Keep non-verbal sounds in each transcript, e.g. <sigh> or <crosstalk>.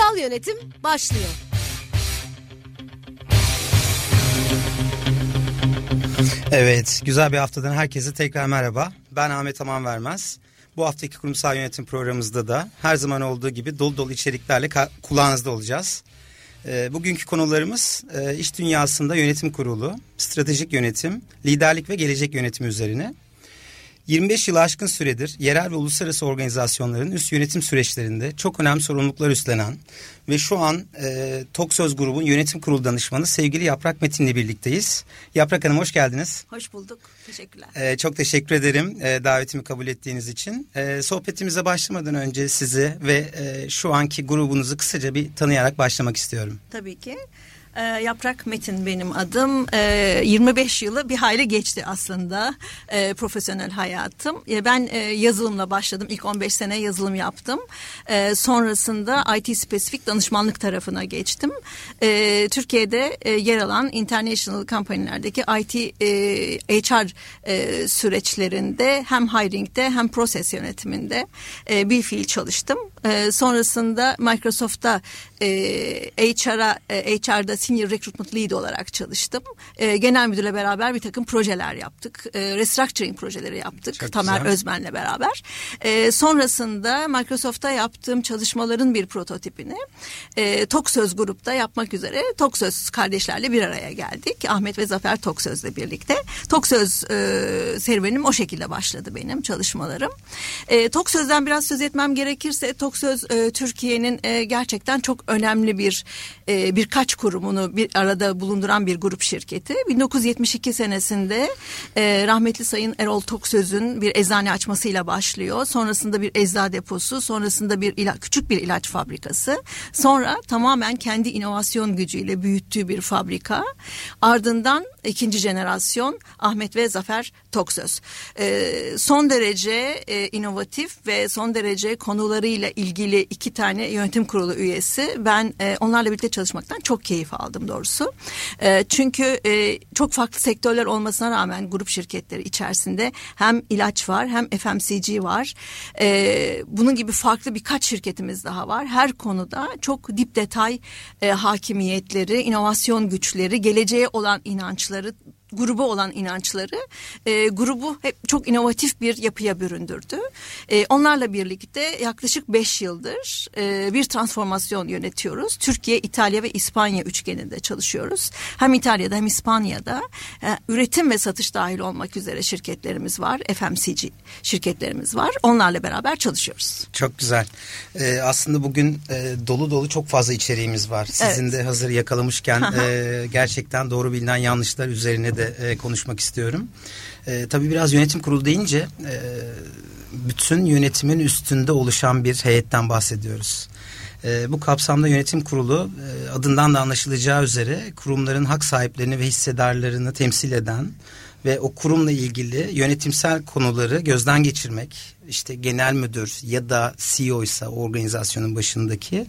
Kurumsal yönetim başlıyor. Evet, güzel bir haftadan herkese tekrar merhaba. Ben Ahmet Aman Vermez. Bu haftaki kurumsal yönetim programımızda da her zaman olduğu gibi dolu dolu içeriklerle kulağınızda olacağız. E, bugünkü konularımız e, iş dünyasında yönetim kurulu, stratejik yönetim, liderlik ve gelecek yönetimi üzerine. 25 yıl aşkın süredir yerel ve uluslararası organizasyonların üst yönetim süreçlerinde çok önemli sorumluluklar üstlenen ve şu an e, Tok Söz grubun yönetim kurulu danışmanı sevgili Yaprak Metin'le birlikteyiz. Yaprak Hanım hoş geldiniz. Hoş bulduk. Teşekkürler. E, çok teşekkür ederim e, davetimi kabul ettiğiniz için. E, sohbetimize başlamadan önce sizi ve e, şu anki grubunuzu kısaca bir tanıyarak başlamak istiyorum. Tabii ki. E, Yaprak Metin benim adım. E, ee, 25 yılı bir hayli geçti aslında e, profesyonel hayatım. Ben e, yazılımla başladım. İlk 15 sene yazılım yaptım. Sonrasında IT spesifik danışmanlık tarafına geçtim. Türkiye'de e, yer alan international companylerdeki IT e, HR süreçlerinde hem hiring'de hem proses yönetiminde bir fiil çalıştım. E, sonrasında Microsoft'ta e, HR'a e, HR'da Senior Recruitment Lead olarak çalıştım. E, genel müdürle beraber bir takım projeler yaptık. E, restructuring projeleri yaptık. Çok Tamer güzel. Özmen'le beraber. E, sonrasında Microsoft'ta yaptığım çalışmaların bir prototipini e, Toksöz grupta yapmak üzere Toksöz kardeşlerle bir araya geldik. Ahmet ve Zafer Toksöz'le birlikte. Toksöz e, serüvenim o şekilde başladı benim çalışmalarım. E, Toksöz'den biraz söz etmem gerekirse Toksöz e, Türkiye'nin e, gerçekten çok önemli bir e, birkaç kurumunu bir arada bulunduran bir grup şirketi. 1972 senesinde e, rahmetli Sayın Erol Toksöz'ün bir eczane açmasıyla başlıyor. Sonrasında bir ecza deposu, sonrasında bir ila, küçük bir ilaç fabrikası. Sonra tamamen kendi inovasyon gücüyle büyüttüğü bir fabrika. Ardından ikinci jenerasyon Ahmet ve Zafer Toksöz. E, son derece e, inovatif ve son derece konularıyla ilgili iki tane yönetim kurulu üyesi. Ben e, onlarla birlikte çalışmaktan çok keyif aldım doğrusu. E, çünkü e, çok farklı sektörler olmasına rağmen grup şirketleri içerisinde hem ilaç var hem FMCG var. E, bunun gibi farklı birkaç şirketimiz daha var. Her konuda çok dip detay e, hakimiyetleri, inovasyon güçleri, geleceğe olan inançları grubu olan inançları e, grubu hep çok inovatif bir yapıya büründürdü. E, onlarla birlikte yaklaşık beş yıldır e, bir transformasyon yönetiyoruz. Türkiye, İtalya ve İspanya üçgeninde çalışıyoruz. Hem İtalya'da hem İspanya'da e, üretim ve satış dahil olmak üzere şirketlerimiz var. FMCG şirketlerimiz var. Onlarla beraber çalışıyoruz. Çok güzel. Ee, aslında bugün e, dolu dolu çok fazla içeriğimiz var. Sizin evet. de hazır yakalamışken <laughs> e, gerçekten doğru bilinen yanlışlar üzerine de de e, konuşmak istiyorum. E, tabii biraz yönetim kurulu deyince e, bütün yönetimin üstünde oluşan bir heyetten bahsediyoruz. E, bu kapsamda yönetim kurulu e, adından da anlaşılacağı üzere kurumların hak sahiplerini ve hissedarlarını temsil eden ve o kurumla ilgili yönetimsel konuları gözden geçirmek, işte genel müdür ya da CEO ise organizasyonun başındaki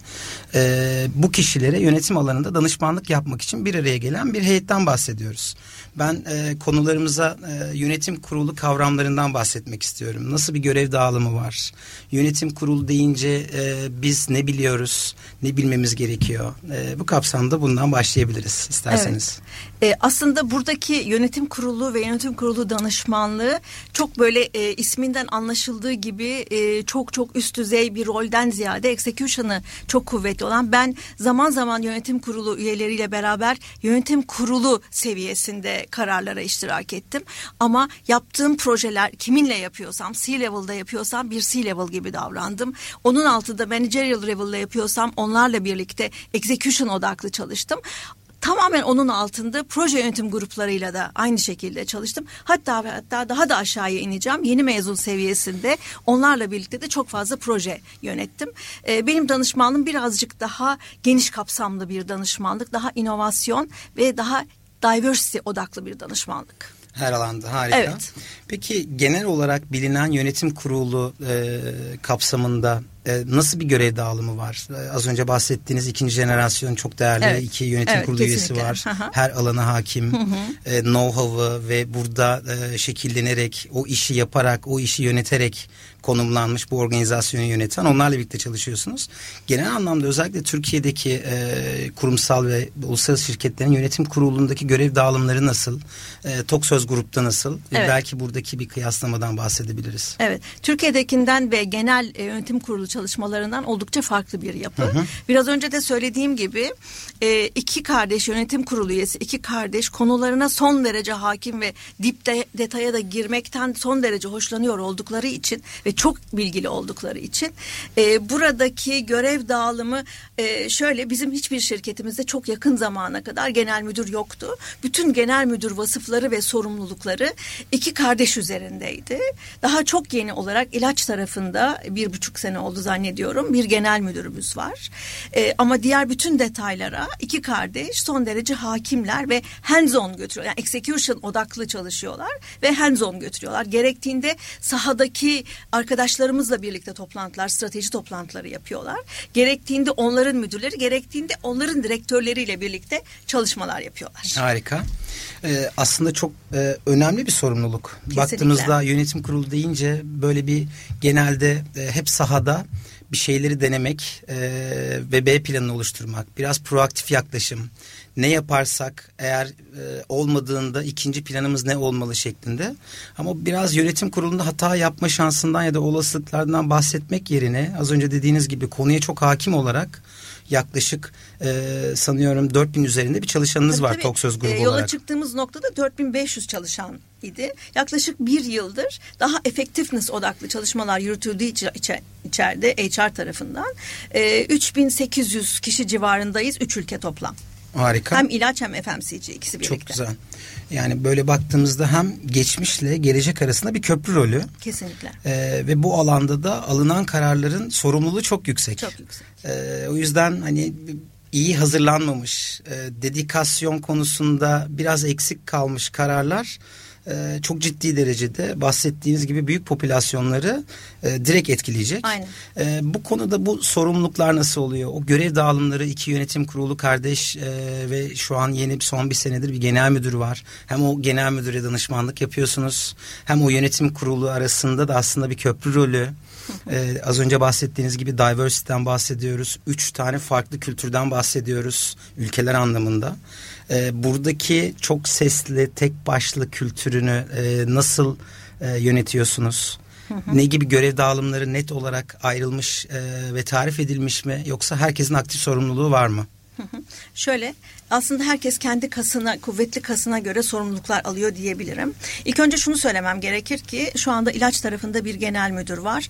e, bu kişilere yönetim alanında danışmanlık yapmak için bir araya gelen bir heyetten bahsediyoruz. Ben e, konularımıza e, yönetim kurulu kavramlarından bahsetmek istiyorum. Nasıl bir görev dağılımı var? Yönetim kurulu deyince e, biz ne biliyoruz, ne bilmemiz gerekiyor? E, bu kapsamda bundan başlayabiliriz isterseniz. Evet. E, aslında buradaki yönetim kurulu ve yönetim kurulu danışmanlığı çok böyle e, isminden anlaşıldığı gibi e, çok çok üst düzey bir rolden ziyade execution'ı çok kuvvetli olan ben zaman zaman yönetim kurulu üyeleriyle beraber yönetim kurulu seviyesinde kararlara iştirak ettim. Ama yaptığım projeler kiminle yapıyorsam C-level'da yapıyorsam bir C-level gibi davrandım. Onun altında managerial level'da yapıyorsam onlarla birlikte execution odaklı çalıştım tamamen onun altında proje yönetim gruplarıyla da aynı şekilde çalıştım. Hatta hatta daha da aşağıya ineceğim. Yeni mezun seviyesinde onlarla birlikte de çok fazla proje yönettim. E, benim danışmanlığım birazcık daha geniş kapsamlı bir danışmanlık, daha inovasyon ve daha diversity odaklı bir danışmanlık. Her alanda harika. Evet. Peki genel olarak bilinen yönetim kurulu e, kapsamında e, nasıl bir görev dağılımı var? E, az önce bahsettiğiniz ikinci jenerasyon çok değerli evet. iki yönetim evet, kurulu kesinlikle. üyesi var. Hı hı. Her alana hakim, E, know-how'ı ve burada e, şekillenerek, o işi yaparak, o işi yöneterek konumlanmış bu organizasyonu yöneten onlarla birlikte çalışıyorsunuz. Genel anlamda özellikle Türkiye'deki e, kurumsal ve uluslararası şirketlerin yönetim kurulundaki görev dağılımları nasıl? E, Tok Söz Grup'ta nasıl? Evet. belki buradaki bir kıyaslamadan bahsedebiliriz. Evet. Türkiye'dekinden ve genel e, yönetim kurulu çalışmalarından oldukça farklı bir yapı. Hı hı. Biraz önce de söylediğim gibi e, iki kardeş yönetim kurulu üyesi, iki kardeş konularına son derece hakim ve dip de, detaya da girmekten son derece hoşlanıyor oldukları için ve çok bilgili oldukları için e, buradaki görev dağılımı e, şöyle bizim hiçbir şirketimizde çok yakın zamana kadar genel müdür yoktu. Bütün genel müdür vasıfları ve sorumlulukları iki kardeş üzerindeydi. Daha çok yeni olarak ilaç tarafında bir buçuk sene oldu zannediyorum. Bir genel müdürümüz var. E, ama diğer bütün detaylara iki kardeş son derece hakimler ve hands on götürüyor. Yani execution odaklı çalışıyorlar ve hands on götürüyorlar. Gerektiğinde sahadaki arkadaşlarımızla birlikte toplantılar, strateji toplantıları yapıyorlar. Gerektiğinde onların müdürleri, gerektiğinde onların direktörleriyle birlikte çalışmalar yapıyorlar. Harika. Ee, aslında çok e, önemli bir sorumluluk. Kesinlikle. Baktığımızda yönetim kurulu deyince böyle bir genelde e, hep sahada bir şeyleri denemek e, ve B planını oluşturmak, biraz proaktif yaklaşım, ne yaparsak eğer e, olmadığında ikinci planımız ne olmalı şeklinde. Ama biraz yönetim kurulunda hata yapma şansından ya da olasılıklardan bahsetmek yerine az önce dediğiniz gibi konuya çok hakim olarak yaklaşık e, sanıyorum 4000 üzerinde bir çalışanınız tabii, var tabii. Toksöz grubu e, yola olarak. Yola çıktığımız noktada 4500 çalışan idi. Yaklaşık bir yıldır daha effectiveness odaklı çalışmalar yürütüldüğü içi, içeride HR tarafından. E, 3800 kişi civarındayız. Üç ülke toplam. Harika. Hem ilaç hem FMCG ikisi birlikte. Çok güzel. Yani böyle baktığımızda hem geçmişle gelecek arasında bir köprü rolü. Kesinlikle. Ee, ve bu alanda da alınan kararların sorumluluğu çok yüksek. Çok yüksek. Ee, o yüzden hani iyi hazırlanmamış, e, dedikasyon konusunda biraz eksik kalmış kararlar e, çok ciddi derecede bahsettiğiniz gibi büyük popülasyonları e, direkt etkileyecek. Aynen. E, bu konuda bu sorumluluklar nasıl oluyor? O görev dağılımları iki yönetim kurulu kardeş e, ve şu an yeni son bir senedir bir genel müdür var. Hem o genel müdüre danışmanlık yapıyorsunuz hem o yönetim kurulu arasında da aslında bir köprü rolü. Ee, az önce bahsettiğiniz gibi diversity'den bahsediyoruz. Üç tane farklı kültürden bahsediyoruz ülkeler anlamında e, buradaki çok sesli tek başlı kültürünü e, nasıl e, yönetiyorsunuz? Ne gibi görev dağılımları net olarak ayrılmış e, ve tarif edilmiş mi yoksa herkesin aktif sorumluluğu var mı? Şöyle aslında herkes kendi kasına, kuvvetli kasına göre sorumluluklar alıyor diyebilirim. İlk önce şunu söylemem gerekir ki şu anda ilaç tarafında bir genel müdür var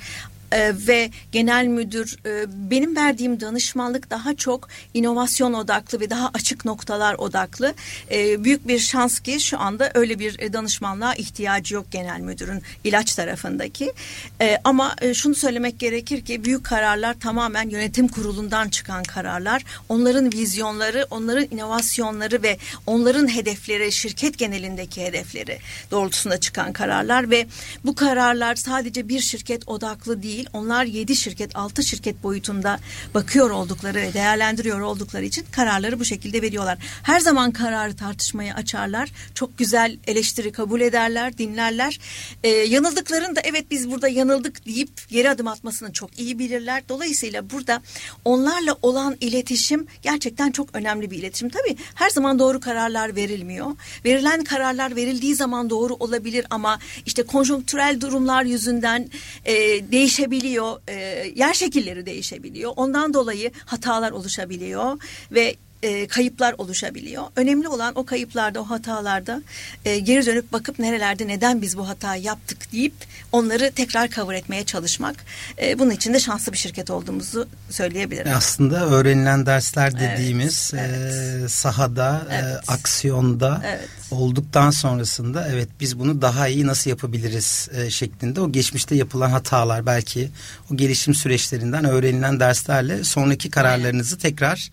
e, ve genel müdür e, benim verdiğim danışmanlık daha çok inovasyon odaklı ve daha açık noktalar odaklı. E, büyük bir şans ki şu anda öyle bir danışmanlığa ihtiyacı yok genel müdürün ilaç tarafındaki. E, ama e, şunu söylemek gerekir ki büyük kararlar tamamen yönetim kurulundan çıkan kararlar. Onların vizyonları, onların inovasyonları ve onların hedefleri, şirket genelindeki hedefleri doğrultusunda çıkan kararlar ve bu kararlar sadece bir şirket odaklı değil değil. Onlar yedi şirket, altı şirket boyutunda bakıyor oldukları ve değerlendiriyor oldukları için kararları bu şekilde veriyorlar. Her zaman kararı tartışmaya açarlar. Çok güzel eleştiri kabul ederler, dinlerler. Ee, yanıldıklarında evet biz burada yanıldık deyip geri adım atmasını çok iyi bilirler. Dolayısıyla burada onlarla olan iletişim gerçekten çok önemli bir iletişim. Tabii her zaman doğru kararlar verilmiyor. Verilen kararlar verildiği zaman doğru olabilir ama işte konjonktürel durumlar yüzünden e, değişebilir değişebiliyor, e, yer şekilleri değişebiliyor. Ondan dolayı hatalar oluşabiliyor ve e, kayıplar oluşabiliyor. Önemli olan o kayıplarda, o hatalarda e, geri dönüp bakıp nerelerde neden biz bu hatayı yaptık deyip onları tekrar cover etmeye çalışmak. E, bunun için de şanslı bir şirket olduğumuzu söyleyebilirim. Aslında öğrenilen dersler dediğimiz evet, evet. E, sahada, e, evet. E, aksiyonda evet. olduktan sonrasında evet biz bunu daha iyi nasıl yapabiliriz e, şeklinde o geçmişte yapılan hatalar belki o gelişim süreçlerinden öğrenilen derslerle sonraki kararlarınızı Aynen. tekrar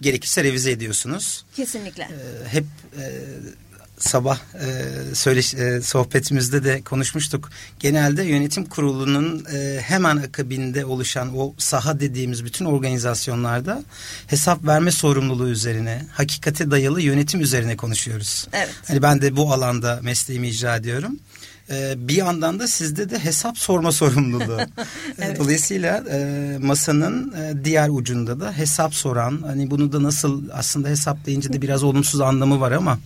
gerekirse revize ediyorsunuz. Kesinlikle. Ee, hep e, sabah e, söyle e, sohbetimizde de konuşmuştuk. Genelde yönetim kurulunun e, hemen akabinde oluşan o saha dediğimiz bütün organizasyonlarda hesap verme sorumluluğu üzerine, hakikate dayalı yönetim üzerine konuşuyoruz. Evet. Hani ben de bu alanda mesleğimi icra ediyorum. Ee, bir yandan da sizde de hesap sorma <laughs> sorumluluğu. evet. Dolayısıyla e, masanın e, diğer ucunda da hesap soran hani bunu da nasıl aslında hesap deyince de biraz olumsuz anlamı var ama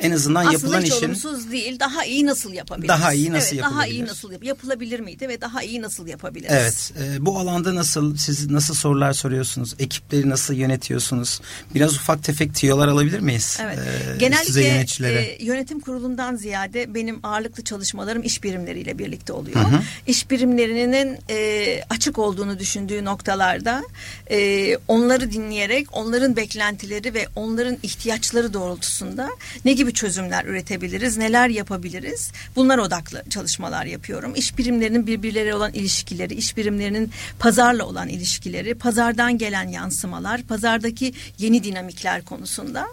en azından Aslında yapılan hiç işin olumsuz değil. Daha iyi nasıl yapabiliriz? Daha iyi nasıl evet, yapılabilir? Daha iyi nasıl yap yapılabilir miydi ve daha iyi nasıl yapabiliriz? Evet. E, bu alanda nasıl siz nasıl sorular soruyorsunuz? Ekipleri nasıl yönetiyorsunuz? Biraz ufak tefek tiyolar alabilir miyiz? Evet. E, Genellikle e, yönetim kurulundan ziyade benim ağırlıklı çalışmalarım iş birimleriyle birlikte oluyor. Hı hı. İş birimlerinin e, açık olduğunu düşündüğü noktalarda e, onları dinleyerek onların beklentileri ve onların ihtiyaçları doğrultusunda ne gibi gibi çözümler üretebiliriz, neler yapabiliriz? Bunlar odaklı çalışmalar yapıyorum. İş birimlerinin birbirleri olan ilişkileri, iş birimlerinin pazarla olan ilişkileri, pazardan gelen yansımalar, pazardaki yeni dinamikler konusunda.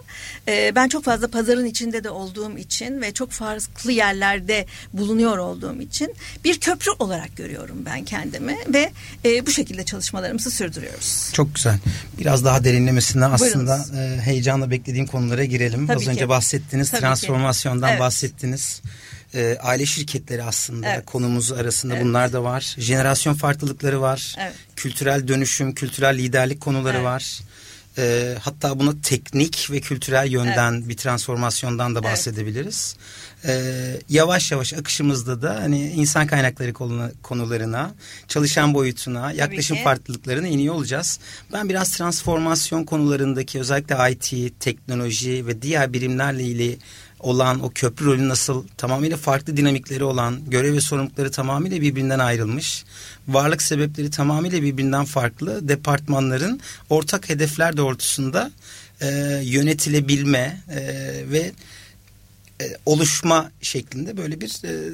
Ee, ben çok fazla pazarın içinde de olduğum için ve çok farklı yerlerde bulunuyor olduğum için bir köprü olarak görüyorum ben kendimi ve e, bu şekilde çalışmalarımızı sürdürüyoruz. Çok güzel. Biraz daha derinlemesine aslında e, heyecanla beklediğim konulara girelim. Tabii Az ki. önce bahsettiğiniz bahsettiniz. Tabii transformasyondan evet. bahsettiniz. E, aile şirketleri aslında evet. konumuz arasında evet. bunlar da var. Jenerasyon farklılıkları var. Evet. Kültürel dönüşüm, kültürel liderlik konuları evet. var. E, hatta buna teknik ve kültürel yönden evet. bir transformasyondan da bahsedebiliriz. Evet. E, yavaş yavaş akışımızda da hani insan kaynakları konu, konularına, çalışan boyutuna, yaklaşım farklılıklarına iniyor olacağız. Ben biraz transformasyon konularındaki özellikle IT, teknoloji ve diğer birimlerle ilgili olan o köprü rolü nasıl tamamıyla farklı dinamikleri olan görev ve sorumlulukları tamamıyla birbirinden ayrılmış varlık sebepleri tamamıyla birbirinden farklı departmanların ortak hedefler doğrultusunda e, yönetilebilme e, ve oluşma şeklinde böyle bir e,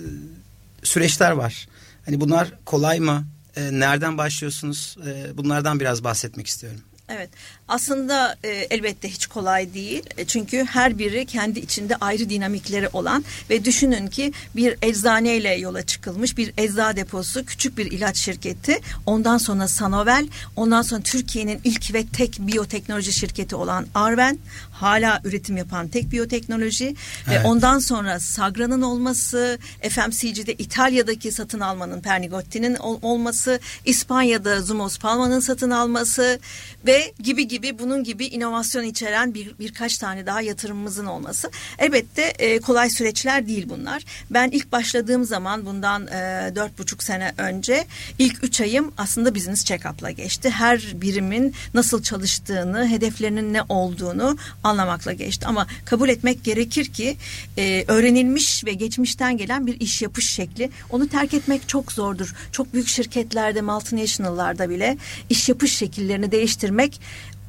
süreçler var. Hani bunlar kolay mı? E, nereden başlıyorsunuz? E, bunlardan biraz bahsetmek istiyorum. Evet aslında e, elbette hiç kolay değil e, çünkü her biri kendi içinde ayrı dinamikleri olan ve düşünün ki bir eczaneyle yola çıkılmış bir ecza deposu küçük bir ilaç şirketi ondan sonra Sanovel ondan sonra Türkiye'nin ilk ve tek biyoteknoloji şirketi olan Arven hala üretim yapan tek biyoteknoloji evet. ve ondan sonra Sagra'nın olması FMCG'de İtalya'daki satın almanın Pernigotti'nin ol, olması İspanya'da Zumos Palma'nın satın alması ve gibi gibi bunun gibi inovasyon içeren bir birkaç tane daha yatırımımızın olması. Elbette e, kolay süreçler değil bunlar. Ben ilk başladığım zaman bundan e, dört buçuk sene önce ilk üç ayım aslında business check-up'la geçti. Her birimin nasıl çalıştığını, hedeflerinin ne olduğunu anlamakla geçti. Ama kabul etmek gerekir ki e, öğrenilmiş ve geçmişten gelen bir iş yapış şekli onu terk etmek çok zordur. Çok büyük şirketlerde, multinational'larda bile iş yapış şekillerini değiştirmek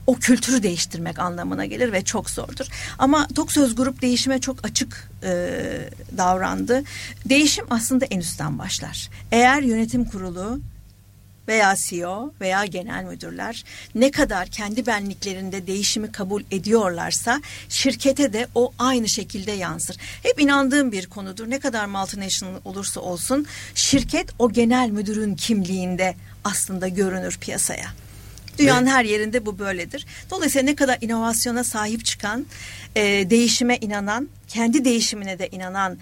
o kültürü değiştirmek anlamına gelir ve çok zordur. Ama Tok Söz Grup değişime çok açık e, davrandı. Değişim aslında en üstten başlar. Eğer yönetim kurulu veya CEO veya genel müdürler ne kadar kendi benliklerinde değişimi kabul ediyorlarsa şirkete de o aynı şekilde yansır. Hep inandığım bir konudur. Ne kadar multinational olursa olsun şirket o genel müdürün kimliğinde aslında görünür piyasaya. Dünyanın her yerinde bu böyledir. Dolayısıyla ne kadar inovasyona sahip çıkan, e, değişime inanan, kendi değişimine de inanan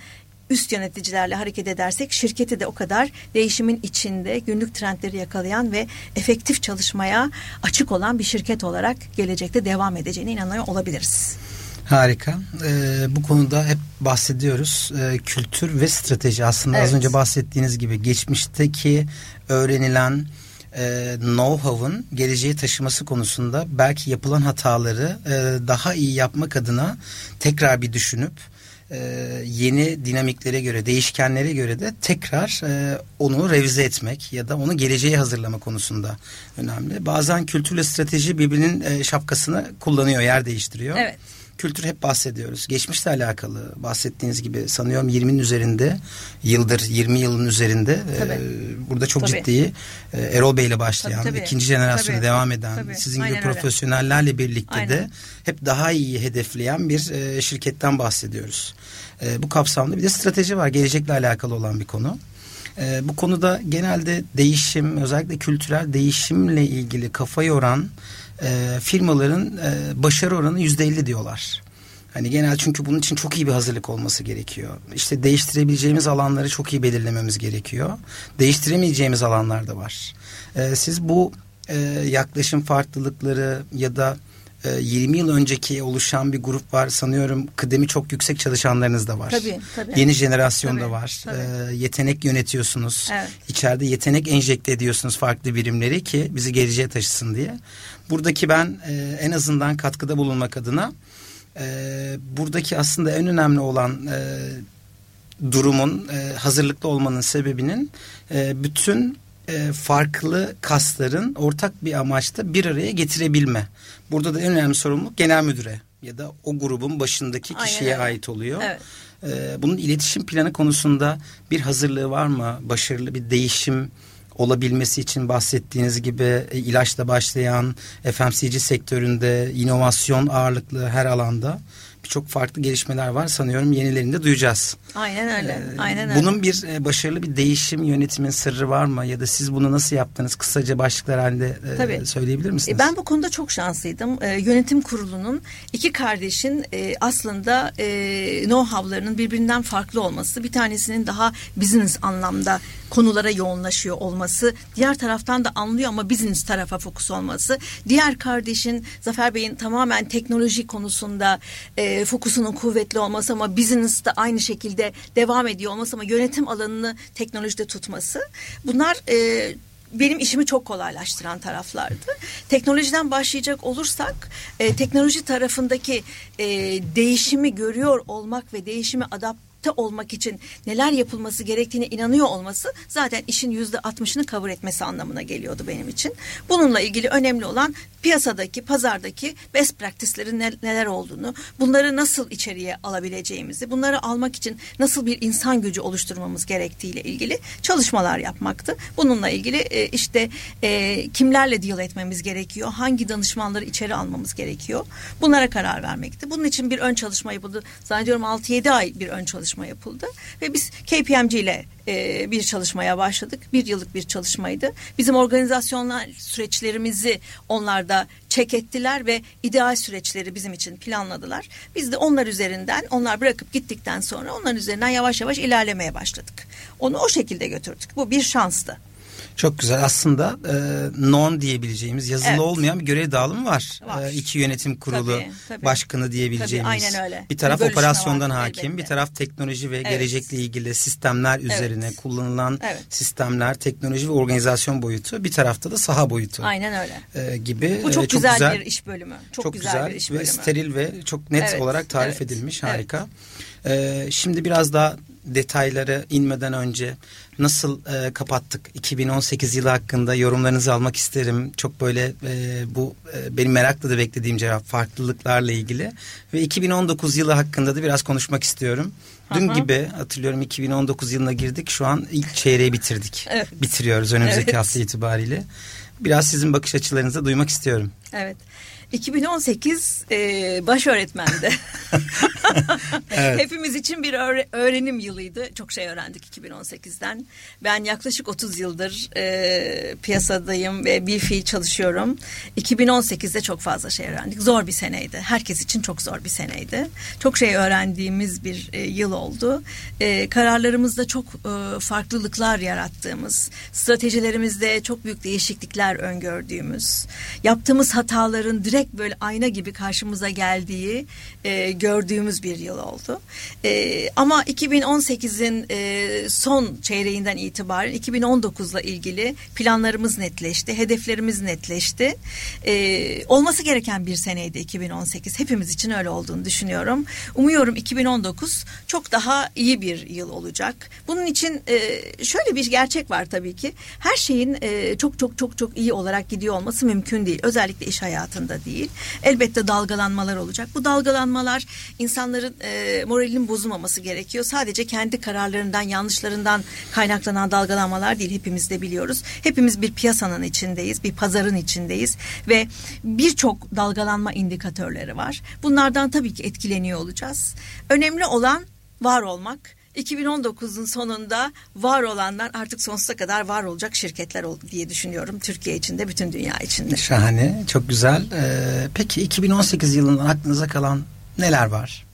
üst yöneticilerle hareket edersek şirketi de o kadar değişimin içinde günlük trendleri yakalayan ve efektif çalışmaya açık olan bir şirket olarak gelecekte devam edeceğine inanıyor olabiliriz. Harika. Ee, bu konuda hep bahsediyoruz. Ee, kültür ve strateji aslında evet. az önce bahsettiğiniz gibi geçmişteki öğrenilen e, know-how'ın geleceğe taşıması konusunda belki yapılan hataları e, daha iyi yapmak adına tekrar bir düşünüp e, yeni dinamiklere göre, değişkenlere göre de tekrar e, onu revize etmek ya da onu geleceğe hazırlama konusunda önemli. Bazen kültürle strateji birbirinin e, şapkasını kullanıyor, yer değiştiriyor. Evet kültür hep bahsediyoruz. Geçmişle alakalı bahsettiğiniz gibi sanıyorum 20'nin üzerinde yıldır 20 yılın üzerinde e, burada çok tabii. ciddi e, Erol Bey ile başlayan tabii, tabii. ikinci jenerasyonu devam eden tabii. sizin Aynen gibi öyle. profesyonellerle birlikte Aynen. de hep daha iyi hedefleyen bir e, şirketten bahsediyoruz. E, bu kapsamda bir de strateji var gelecekle alakalı olan bir konu. E, bu konuda genelde değişim özellikle kültürel değişimle ilgili kafa yoran e, firmaların e, başarı oranı yüzde elli diyorlar. Hani genel çünkü bunun için çok iyi bir hazırlık olması gerekiyor. İşte değiştirebileceğimiz alanları çok iyi belirlememiz gerekiyor. Değiştiremeyeceğimiz alanlar da var. E, siz bu e, yaklaşım farklılıkları ya da 20 e, yıl önceki oluşan bir grup var sanıyorum kıdemi çok yüksek çalışanlarınız da var. Tabii, tabii. Yeni jenerasyon tabii, da var. Tabii. Ee, yetenek yönetiyorsunuz. Evet. İçeride yetenek enjekte ediyorsunuz farklı birimleri ki bizi geleceğe taşısın diye. Buradaki ben e, en azından katkıda bulunmak adına e, buradaki aslında en önemli olan e, durumun e, hazırlıklı olmanın sebebinin e, bütün e, farklı kasların ortak bir amaçta bir araya getirebilme. Burada da en önemli sorumluluk genel müdüre ya da o grubun başındaki kişiye Aynen. ait oluyor. Evet. E, bunun iletişim planı konusunda bir hazırlığı var mı? Başarılı bir değişim olabilmesi için bahsettiğiniz gibi e, ilaçla başlayan FMCG sektöründe inovasyon ağırlıklı her alanda birçok farklı gelişmeler var. Sanıyorum yenilerinde duyacağız. Aynen öyle. Ee, Aynen öyle. Bunun bir e, başarılı bir değişim yönetimin sırrı var mı? Ya da siz bunu nasıl yaptınız? Kısaca başlıklar halinde e, Tabii. söyleyebilir misiniz? E, ben bu konuda çok şanslıydım. E, yönetim kurulunun iki kardeşin e, aslında e, know-how'larının birbirinden farklı olması. Bir tanesinin daha business anlamda konulara yoğunlaşıyor olması. Diğer taraftan da anlıyor ama business tarafa fokus olması. Diğer kardeşin Zafer Bey'in tamamen teknoloji konusunda e, fokusunun kuvvetli olması ama business de aynı şekilde devam ediyor olması ama yönetim alanını teknolojide tutması. Bunlar e, benim işimi çok kolaylaştıran taraflardı. Teknolojiden başlayacak olursak e, teknoloji tarafındaki e, değişimi görüyor olmak ve değişimi adapte olmak için neler yapılması gerektiğine inanıyor olması zaten işin yüzde altmışını kabul etmesi anlamına geliyordu benim için. Bununla ilgili önemli olan piyasadaki, pazardaki best practice'lerin neler olduğunu, bunları nasıl içeriye alabileceğimizi, bunları almak için nasıl bir insan gücü oluşturmamız gerektiğiyle ilgili çalışmalar yapmaktı. Bununla ilgili e, işte e, kimlerle deal etmemiz gerekiyor, hangi danışmanları içeri almamız gerekiyor, bunlara karar vermekti. Bunun için bir ön çalışma yapıldı. Zannediyorum 6-7 ay bir ön çalışma yapıldı ve biz KPMG ile e, bir çalışmaya başladık. Bir yıllık bir çalışmaydı. Bizim organizasyonlar süreçlerimizi onlar da çek ettiler ve ideal süreçleri bizim için planladılar. Biz de onlar üzerinden onlar bırakıp gittikten sonra onların üzerinden yavaş yavaş ilerlemeye başladık. Onu o şekilde götürdük. Bu bir şanstı. Çok güzel. Aslında e, non diyebileceğimiz yazılı evet. olmayan bir görev dağılımı var. var. E, iki yönetim kurulu tabii, tabii. başkanı diyebileceğimiz. Tabii, aynen öyle. Bir taraf bir operasyondan var, hakim, elbette. bir taraf teknoloji ve evet. gelecekle ilgili sistemler üzerine evet. kullanılan evet. sistemler, teknoloji ve organizasyon boyutu. Bir tarafta da saha boyutu. Aynen öyle. E, gibi. Bu çok, e, çok güzel, güzel bir iş bölümü. Çok, çok güzel, güzel bir iş bölümü. ve steril ve çok net evet. olarak tarif evet. edilmiş. Harika. Evet. E, şimdi biraz daha detayları inmeden önce nasıl e, kapattık 2018 yılı hakkında yorumlarınızı almak isterim. Çok böyle e, bu e, benim merakla da beklediğim cevap farklılıklarla ilgili ve 2019 yılı hakkında da biraz konuşmak istiyorum. Dün Aha. gibi hatırlıyorum 2019 yılına girdik. Şu an ilk çeyreği bitirdik. Evet. Bitiriyoruz önümüzdeki evet. hafta itibariyle. Biraz sizin bakış açılarınızı duymak istiyorum. Evet. 2018 e, baş öğretmendi. <laughs> evet. Hepimiz için bir öğrenim yılıydı. Çok şey öğrendik 2018'den. Ben yaklaşık 30 yıldır e, piyasadayım ve bir fiil çalışıyorum. 2018'de çok fazla şey öğrendik. Zor bir seneydi. Herkes için çok zor bir seneydi. Çok şey öğrendiğimiz bir e, yıl oldu. E, kararlarımızda çok e, farklılıklar yarattığımız, stratejilerimizde çok büyük değişiklikler öngördüğümüz, yaptığımız hataların direkt böyle ayna gibi karşımıza geldiği e, gördüğümüz bir yıl oldu. E, ama 2018'in e, son çeyreğinden itibaren 2019'la ilgili planlarımız netleşti, hedeflerimiz netleşti. E, olması gereken bir seneydi 2018. Hepimiz için öyle olduğunu düşünüyorum. Umuyorum 2019 çok daha iyi bir yıl olacak. Bunun için e, şöyle bir gerçek var tabii ki. Her şeyin e, çok çok çok çok iyi olarak gidiyor olması mümkün değil. Özellikle iş hayatında değil. Elbette dalgalanmalar olacak. Bu dalgalanmalar insanların e, moralinin bozulmaması gerekiyor. Sadece kendi kararlarından, yanlışlarından kaynaklanan dalgalanmalar değil. Hepimiz de biliyoruz. Hepimiz bir piyasanın içindeyiz, bir pazarın içindeyiz ve birçok dalgalanma indikatörleri var. Bunlardan tabii ki etkileniyor olacağız. Önemli olan var olmak 2019'un sonunda var olanlar artık sonsuza kadar var olacak şirketler oldu diye düşünüyorum. Türkiye içinde, bütün dünya içinde. Şahane, çok güzel. Ee, peki 2018 yılından aklınıza kalan neler var?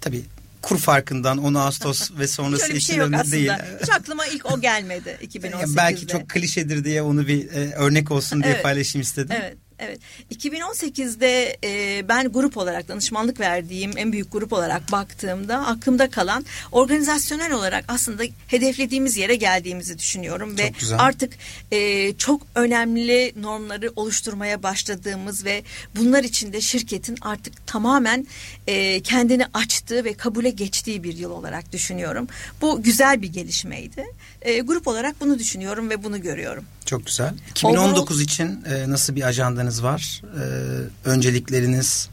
Tabii kur farkından 10 Ağustos <laughs> ve sonrası Şöyle bir için şey yok aslında. değil. Hiç aklıma ilk o gelmedi 2018'de. <laughs> Belki çok klişedir diye onu bir e, örnek olsun diye Evet. paylaşayım istedim. Evet. Evet. 2018'de e, ben grup olarak danışmanlık verdiğim en büyük grup olarak baktığımda aklımda kalan organizasyonel olarak aslında hedeflediğimiz yere geldiğimizi düşünüyorum ve Çok güzel. artık e, çok önemli normları oluşturmaya başladığımız ve bunlar içinde şirketin artık tamamen e, kendini açtığı ve kabule geçtiği bir yıl olarak düşünüyorum. Bu güzel bir gelişmeydi. E, grup olarak bunu düşünüyorum ve bunu görüyorum. Çok güzel. 2019 için e, nasıl bir ajandanız var? E, öncelikleriniz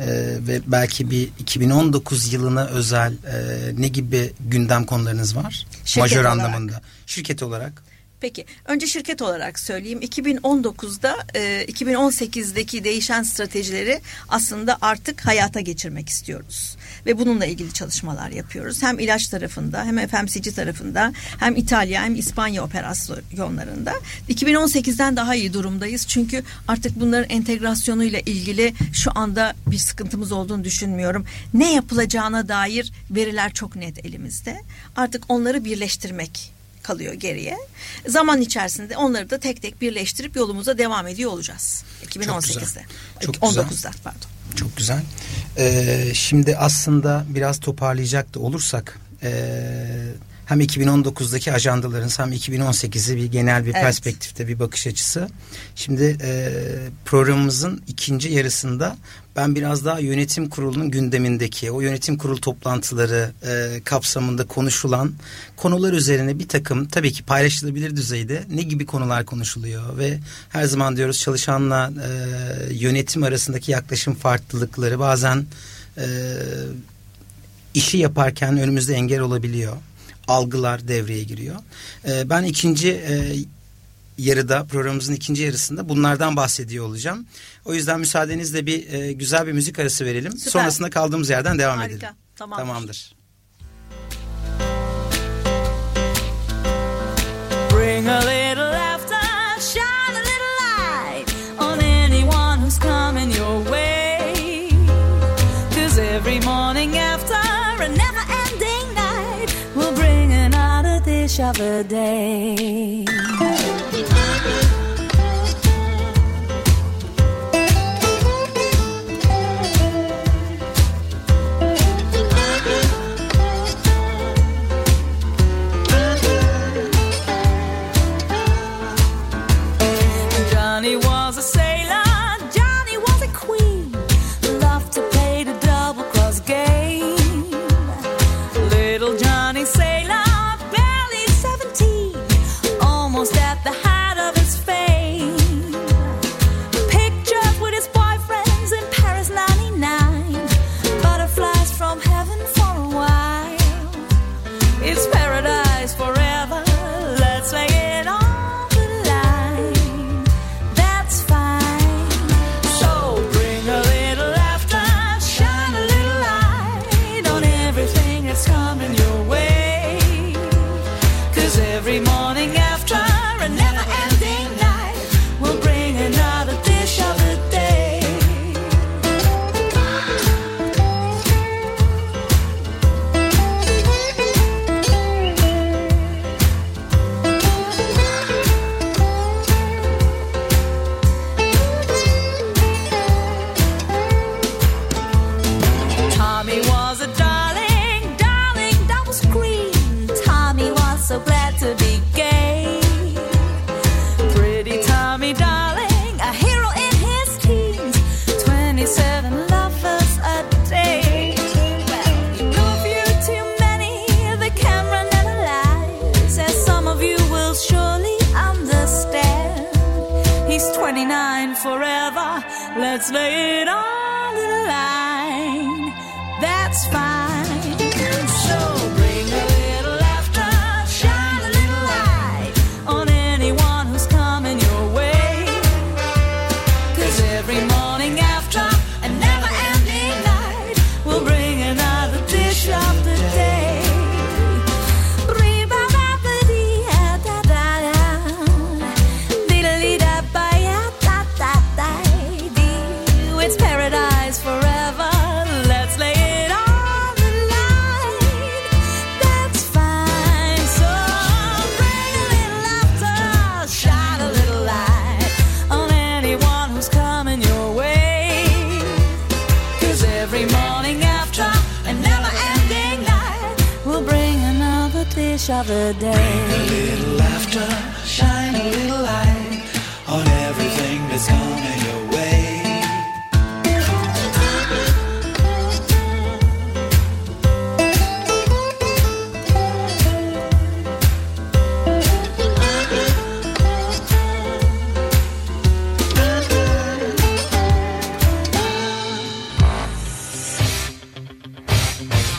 e, ve belki bir 2019 yılına özel e, ne gibi gündem konularınız var? Şirket Majör olarak. anlamında. Şirket olarak. Peki önce şirket olarak söyleyeyim 2019'da e, 2018'deki değişen stratejileri aslında artık hayata geçirmek istiyoruz ve bununla ilgili çalışmalar yapıyoruz hem ilaç tarafında hem FMCG tarafında hem İtalya hem İspanya operasyonlarında 2018'den daha iyi durumdayız çünkü artık bunların entegrasyonuyla ilgili şu anda bir sıkıntımız olduğunu düşünmüyorum ne yapılacağına dair veriler çok net elimizde artık onları birleştirmek kalıyor geriye. Zaman içerisinde onları da tek tek birleştirip yolumuza devam ediyor olacağız. 2018'de. Çok güzel. 19'da pardon. Çok güzel. Ee, şimdi aslında biraz toparlayacak da olursak e, hem 2019'daki ajandalarınız hem 2018'i bir genel bir Evet. perspektifte bir bakış açısı. Şimdi e, programımızın ikinci yarısında ben biraz daha yönetim kurulunun gündemindeki o yönetim kurulu toplantıları e, kapsamında konuşulan konular üzerine bir takım tabii ki paylaşılabilir düzeyde ne gibi konular konuşuluyor ve her zaman diyoruz çalışanla e, yönetim arasındaki yaklaşım farklılıkları bazen e, işi yaparken önümüzde engel olabiliyor. Algılar devreye giriyor. E, ben ikinci e, yarıda programımızın ikinci yarısında bunlardan bahsediyor olacağım. O yüzden müsaadenizle bir e, güzel bir müzik arası verelim. Süper. Sonrasında kaldığımız yerden devam Harika. edelim. Tamamdır. Tamamdır. Bring a little each other day. Every morning.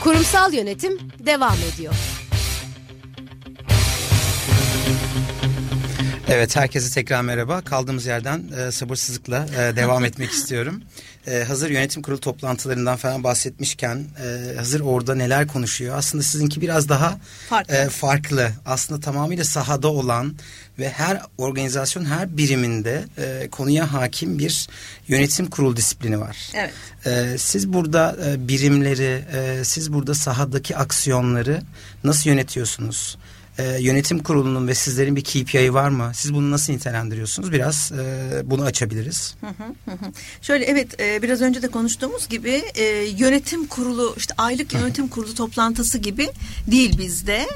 Kurumsal yönetim devam ediyor. Evet herkese tekrar merhaba. Kaldığımız yerden e, sabırsızlıkla e, devam etmek <laughs> istiyorum. E, hazır yönetim kurulu toplantılarından falan bahsetmişken e, hazır orada neler konuşuyor? Aslında sizinki biraz daha Farklı. e, farklı. Aslında tamamıyla sahada olan ve her organizasyon her biriminde e, konuya hakim bir yönetim kurulu disiplini var. Evet. E, siz burada e, birimleri, e, siz burada sahadaki aksiyonları nasıl yönetiyorsunuz? E, yönetim kurulunun ve sizlerin bir KPI'yi var mı? Siz bunu nasıl nitelendiriyorsunuz? Biraz e, bunu açabiliriz. Şöyle evet e, biraz önce de konuştuğumuz gibi e, yönetim kurulu işte aylık yönetim kurulu toplantısı gibi değil bizde.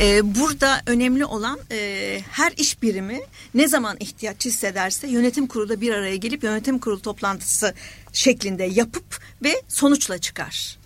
E, burada önemli olan e, her iş birimi ne zaman ihtiyaç hissederse yönetim kurulu da bir araya gelip yönetim kurulu toplantısı şeklinde yapıp ve sonuçla çıkar.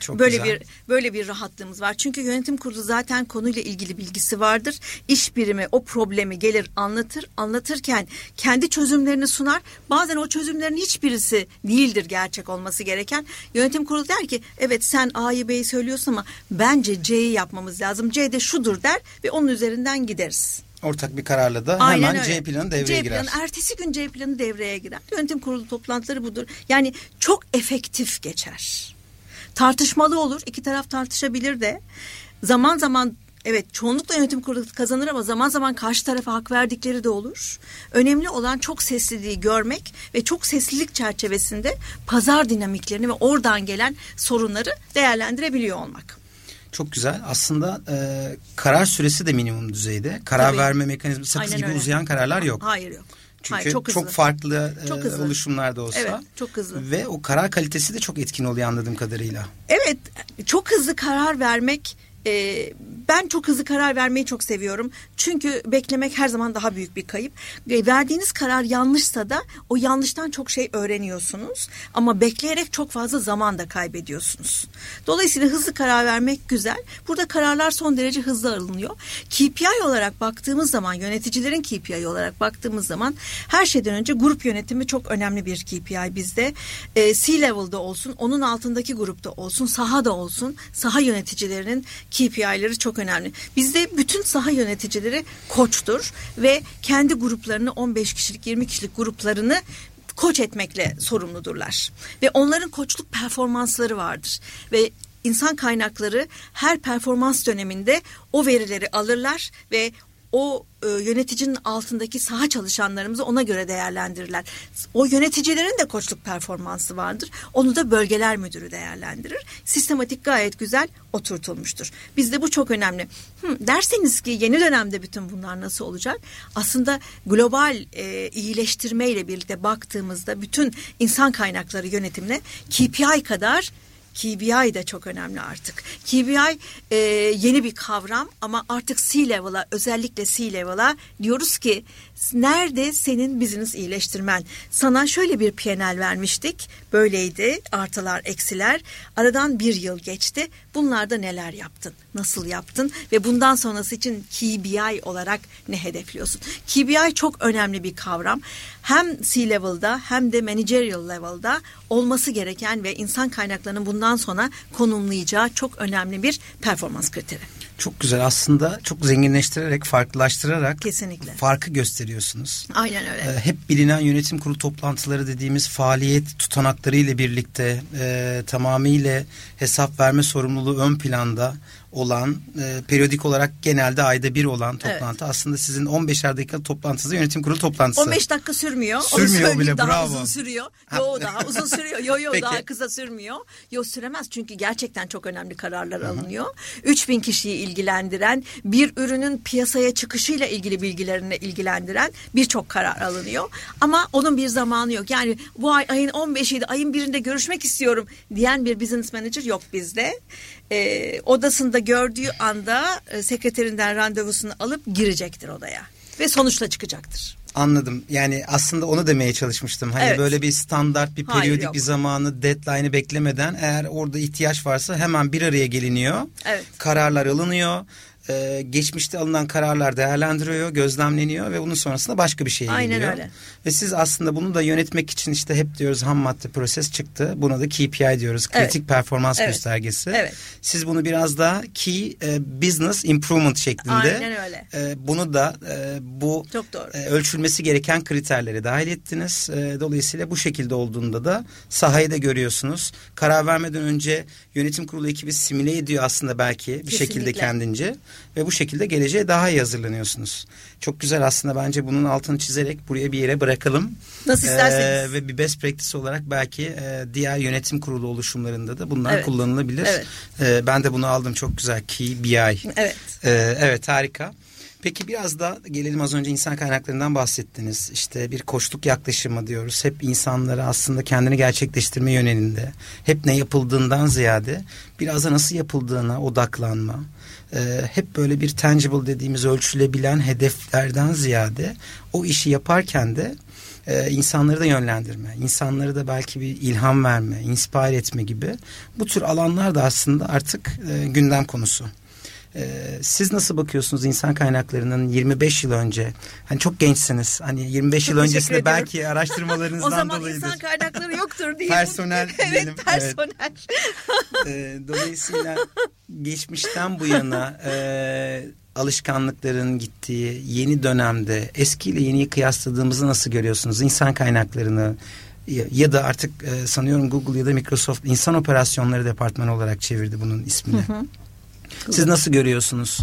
Çok böyle güzel. bir böyle bir rahatlığımız var. Çünkü yönetim kurulu zaten konuyla ilgili bilgisi vardır. İş birimi o problemi gelir anlatır. Anlatırken kendi çözümlerini sunar. Bazen o çözümlerin hiçbirisi değildir gerçek olması gereken. Yönetim kurulu der ki evet sen A'yı B'yi söylüyorsun ama bence C'yi yapmamız lazım. C de şudur der ve onun üzerinden gideriz. Ortak bir kararla da Aynen hemen öyle. C planı devreye C girer. planı, ertesi gün C planı devreye girer. Yönetim kurulu toplantıları budur. Yani çok efektif geçer. Tartışmalı olur. iki taraf tartışabilir de. Zaman zaman evet çoğunlukla yönetim kurulu kazanır ama zaman zaman karşı tarafa hak verdikleri de olur. Önemli olan çok sesliliği görmek ve çok seslilik çerçevesinde pazar dinamiklerini ve oradan gelen sorunları değerlendirebiliyor olmak. Çok güzel. Aslında e, karar süresi de minimum düzeyde. Karar Tabii. verme mekanizması sakız Aynen gibi öyle. uzayan kararlar yok. Hayır yok. Çünkü Hayır, çok, çok hızlı. farklı e, Çok hızlı. oluşumlar da olsa. Evet, çok hızlı. Ve o karar kalitesi de çok etkin oluyor anladığım kadarıyla. Evet çok hızlı karar vermek e, ben çok hızlı karar vermeyi çok seviyorum. Çünkü beklemek her zaman daha büyük bir kayıp. E, verdiğiniz karar yanlışsa da o yanlıştan çok şey öğreniyorsunuz. Ama bekleyerek çok fazla zaman da kaybediyorsunuz. Dolayısıyla hızlı karar vermek güzel. Burada kararlar son derece hızlı alınıyor. KPI olarak baktığımız zaman yöneticilerin KPI olarak baktığımız zaman her şeyden önce grup yönetimi çok önemli bir KPI bizde. E, C-level'da olsun, onun altındaki grupta olsun, sahada olsun, saha yöneticilerinin KPI'leri çok önemli. Bizde bütün saha yöneticileri koçtur ve kendi gruplarını 15 kişilik 20 kişilik gruplarını koç etmekle sorumludurlar. Ve onların koçluk performansları vardır. Ve insan kaynakları her performans döneminde o verileri alırlar ve o e, yöneticinin altındaki saha çalışanlarımızı ona göre değerlendirirler. O yöneticilerin de koçluk performansı vardır. Onu da bölgeler müdürü değerlendirir. Sistematik gayet güzel oturtulmuştur. Bizde bu çok önemli. Hı, derseniz ki yeni dönemde bütün bunlar nasıl olacak? Aslında global e, iyileştirmeyle birlikte baktığımızda bütün insan kaynakları yönetimine KPI kadar KPI de çok önemli artık. KPI e, yeni bir kavram ama artık C-level'a özellikle C-level'a diyoruz ki nerede senin business iyileştirmen? Sana şöyle bir PNL vermiştik. Böyleydi. Artılar, eksiler. Aradan bir yıl geçti. Bunlarda neler yaptın? Nasıl yaptın? Ve bundan sonrası için KBI olarak ne hedefliyorsun? KBI çok önemli bir kavram. Hem C-level'da hem de managerial level'da olması gereken ve insan kaynaklarının bundan sonra konumlayacağı çok önemli bir performans kriteri. Çok güzel aslında çok zenginleştirerek farklılaştırarak Kesinlikle. farkı gösteriyorsunuz. Aynen öyle. Ee, hep bilinen yönetim kurulu toplantıları dediğimiz faaliyet tutanakları ile birlikte e, tamamıyla hesap verme sorumluluğu ön planda olan e, periyodik olarak genelde ayda bir olan toplantı aslında sizin 15'er dakika toplantınızda yönetim kurulu toplantısı. 15 dakika sürmüyor. Sürmüyor bile, daha bravo. uzun sürüyor. Yo daha uzun sürüyor. Yo yo <laughs> Peki. daha kısa sürmüyor. Yo süremez çünkü gerçekten çok önemli kararlar alınıyor. 3000 kişiyi ilgilendiren, bir ürünün piyasaya çıkışıyla ilgili bilgilerine ilgilendiren birçok karar alınıyor. Ama onun bir zamanı yok. Yani bu ay ayın 15'iydi, ayın birinde görüşmek istiyorum diyen bir business manager yok bizde. Ee, odasında gördüğü anda e, sekreterinden randevusunu alıp girecektir odaya ve sonuçla çıkacaktır. Anladım. Yani aslında onu demeye çalışmıştım. Hani Evet. böyle bir standart bir Hayır, periyodik yok. bir zamanı deadline'ı beklemeden eğer orada ihtiyaç varsa hemen bir araya geliniyor. Evet. Kararlar alınıyor. Ee, geçmişte alınan kararlar değerlendiriliyor, gözlemleniyor ve bunun sonrasında başka bir şeye Aynen geliyor. öyle. Ve siz aslında bunu da yönetmek için işte hep diyoruz ham madde proses çıktı. Buna da KPI diyoruz. Evet. Kritik performans Evet. göstergesi. Evet. Siz bunu biraz daha key e, business improvement şeklinde. Aynen öyle. e, bunu da e, bu Çok doğru. e, ölçülmesi gereken kriterlere dahil ettiniz. E, dolayısıyla bu şekilde olduğunda da sahayı da görüyorsunuz. Karar vermeden önce yönetim kurulu ekibi simüle ediyor aslında belki bir şekilde Kesinlikle. kendince ve bu şekilde geleceğe daha iyi hazırlanıyorsunuz. Çok güzel aslında bence bunun altını çizerek buraya bir yere bırakalım. Nasıl isterseniz. E, ve bir best practice olarak belki e, diğer yönetim kurulu oluşumlarında da bunlar Evet. kullanılabilir. Evet. E, ben de bunu aldım çok güzel. Key BI. Evet. Ee, evet harika. Peki biraz da gelelim az önce insan kaynaklarından bahsettiniz. İşte bir koçluk yaklaşımı diyoruz. Hep insanları aslında kendini gerçekleştirme yönelinde. Hep ne yapıldığından ziyade biraz da nasıl yapıldığına odaklanma. Ee, hep böyle bir tangible dediğimiz ölçülebilen hedeflerden ziyade o işi yaparken de e, insanları da yönlendirme, insanları da belki bir ilham verme, inspire etme gibi bu tür alanlar da aslında artık e, gündem konusu. Ee, siz nasıl bakıyorsunuz insan kaynaklarının 25 yıl önce? Hani çok gençsiniz. Hani 25 Çok yıl öncesinde ediyorum. belki araştırmalarınızdan <laughs> O zaman dolayıdır. insan kaynakları yoktur diye. Personel <laughs> evet diyelim, evet. personel. Ee, dolayısıyla geçmişten bu yana e, alışkanlıkların gittiği yeni dönemde eskiyle yeniyi kıyasladığımızı nasıl görüyorsunuz? İnsan kaynaklarını ya, da artık e, sanıyorum Google ya da Microsoft insan operasyonları departmanı olarak çevirdi bunun ismini. Siz nasıl görüyorsunuz?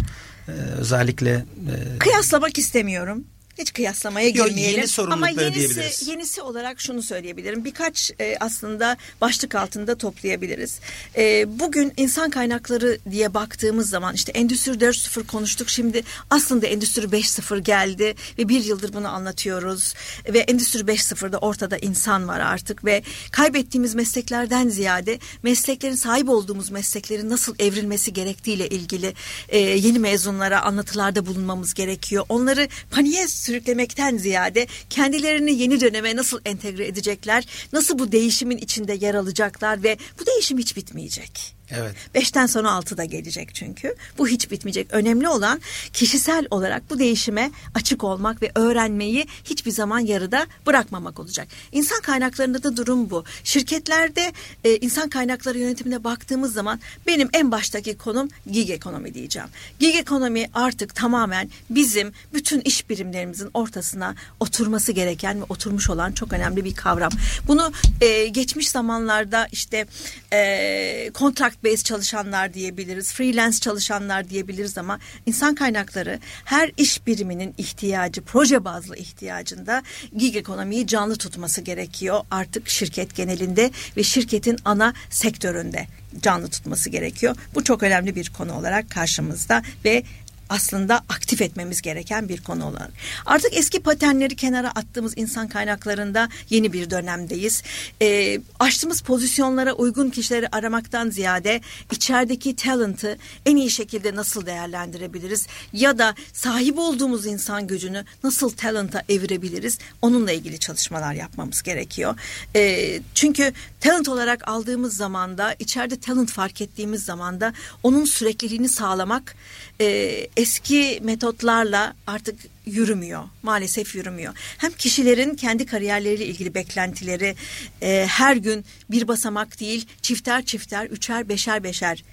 Ee, özellikle e, Kıyaslamak istemiyorum. Hiç kıyaslamaya Yok, girmeyelim. yeni sorumlulukları Ama yenisi, diyebiliriz. yenisi olarak şunu söyleyebilirim. Birkaç e, aslında başlık altında toplayabiliriz. E, bugün insan kaynakları diye baktığımız zaman işte Endüstri 4.0 konuştuk. Şimdi aslında Endüstri 5.0 geldi ve bir yıldır bunu anlatıyoruz. Ve Endüstri 5.0'da ortada insan var artık ve kaybettiğimiz mesleklerden ziyade mesleklerin sahip olduğumuz mesleklerin nasıl evrilmesi gerektiğiyle ilgili e, yeni mezunlara anlatılarda bulunmamız gerekiyor. Onları paniğe sürüklemekten ziyade kendilerini yeni döneme nasıl entegre edecekler, nasıl bu değişimin içinde yer alacaklar ve bu değişim hiç bitmeyecek. Evet. Beşten sonra altı da gelecek çünkü. Bu hiç bitmeyecek. Önemli olan kişisel olarak bu değişime açık olmak ve öğrenmeyi hiçbir zaman yarıda bırakmamak olacak. İnsan kaynaklarında da durum bu. Şirketlerde e, insan kaynakları yönetimine baktığımız zaman benim en baştaki konum gig ekonomi diyeceğim. Gig ekonomi artık tamamen bizim bütün iş birimlerimizin ortasına oturması gereken ve oturmuş olan çok önemli bir kavram. Bunu e, geçmiş zamanlarda işte e, contract based çalışanlar diyebiliriz, freelance çalışanlar diyebiliriz ama insan kaynakları her iş biriminin ihtiyacı, proje bazlı ihtiyacında gig ekonomiyi canlı tutması gerekiyor artık şirket genelinde ve şirketin ana sektöründe canlı tutması gerekiyor. Bu çok önemli bir konu olarak karşımızda ve aslında aktif etmemiz gereken bir konu olarak. Artık eski patenleri kenara attığımız insan kaynaklarında yeni bir dönemdeyiz. E, açtığımız pozisyonlara uygun kişileri aramaktan ziyade içerideki talent'ı en iyi şekilde nasıl değerlendirebiliriz ya da sahip olduğumuz insan gücünü nasıl talent'a evirebiliriz onunla ilgili çalışmalar yapmamız gerekiyor. E, çünkü talent olarak aldığımız zamanda içeride talent fark ettiğimiz zamanda onun sürekliliğini sağlamak e, eski metotlarla artık yürümüyor. Maalesef yürümüyor. Hem kişilerin kendi kariyerleriyle ilgili beklentileri e, her gün bir basamak değil çifter çifter, üçer beşer beşer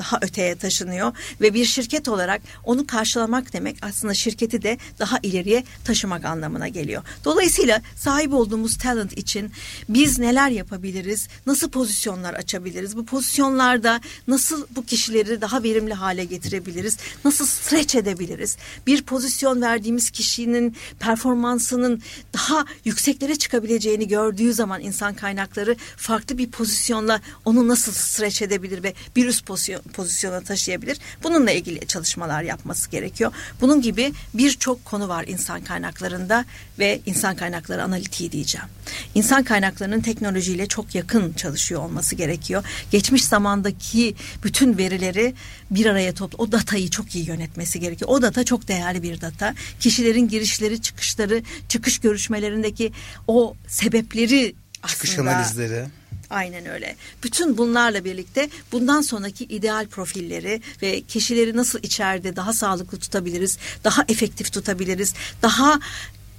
daha öteye taşınıyor ve bir şirket olarak onu karşılamak demek aslında şirketi de daha ileriye taşımak anlamına geliyor. Dolayısıyla sahip olduğumuz talent için biz neler yapabiliriz? Nasıl pozisyonlar açabiliriz? Bu pozisyonlarda nasıl bu kişileri daha verimli hale getirebiliriz? Nasıl stretch edebiliriz? Bir pozisyon verdiğimiz kişinin performansının daha yükseklere çıkabileceğini gördüğü zaman insan kaynakları farklı bir pozisyonla onu nasıl stretch edebilir ve bir üst pozisyon, pozisyona taşıyabilir. Bununla ilgili çalışmalar yapması gerekiyor. Bunun gibi birçok konu var insan kaynaklarında ve insan kaynakları analitiği diyeceğim. İnsan kaynaklarının teknolojiyle çok yakın çalışıyor olması gerekiyor. Geçmiş zamandaki bütün verileri bir araya topla o datayı çok iyi yönetmesi gerekiyor. O data çok değerli bir data. Kişilerin girişleri, çıkışları, çıkış görüşmelerindeki o sebepleri Çıkış aslında analizleri. Aynen öyle. Bütün bunlarla birlikte bundan sonraki ideal profilleri ve kişileri nasıl içeride daha sağlıklı tutabiliriz, daha efektif tutabiliriz, daha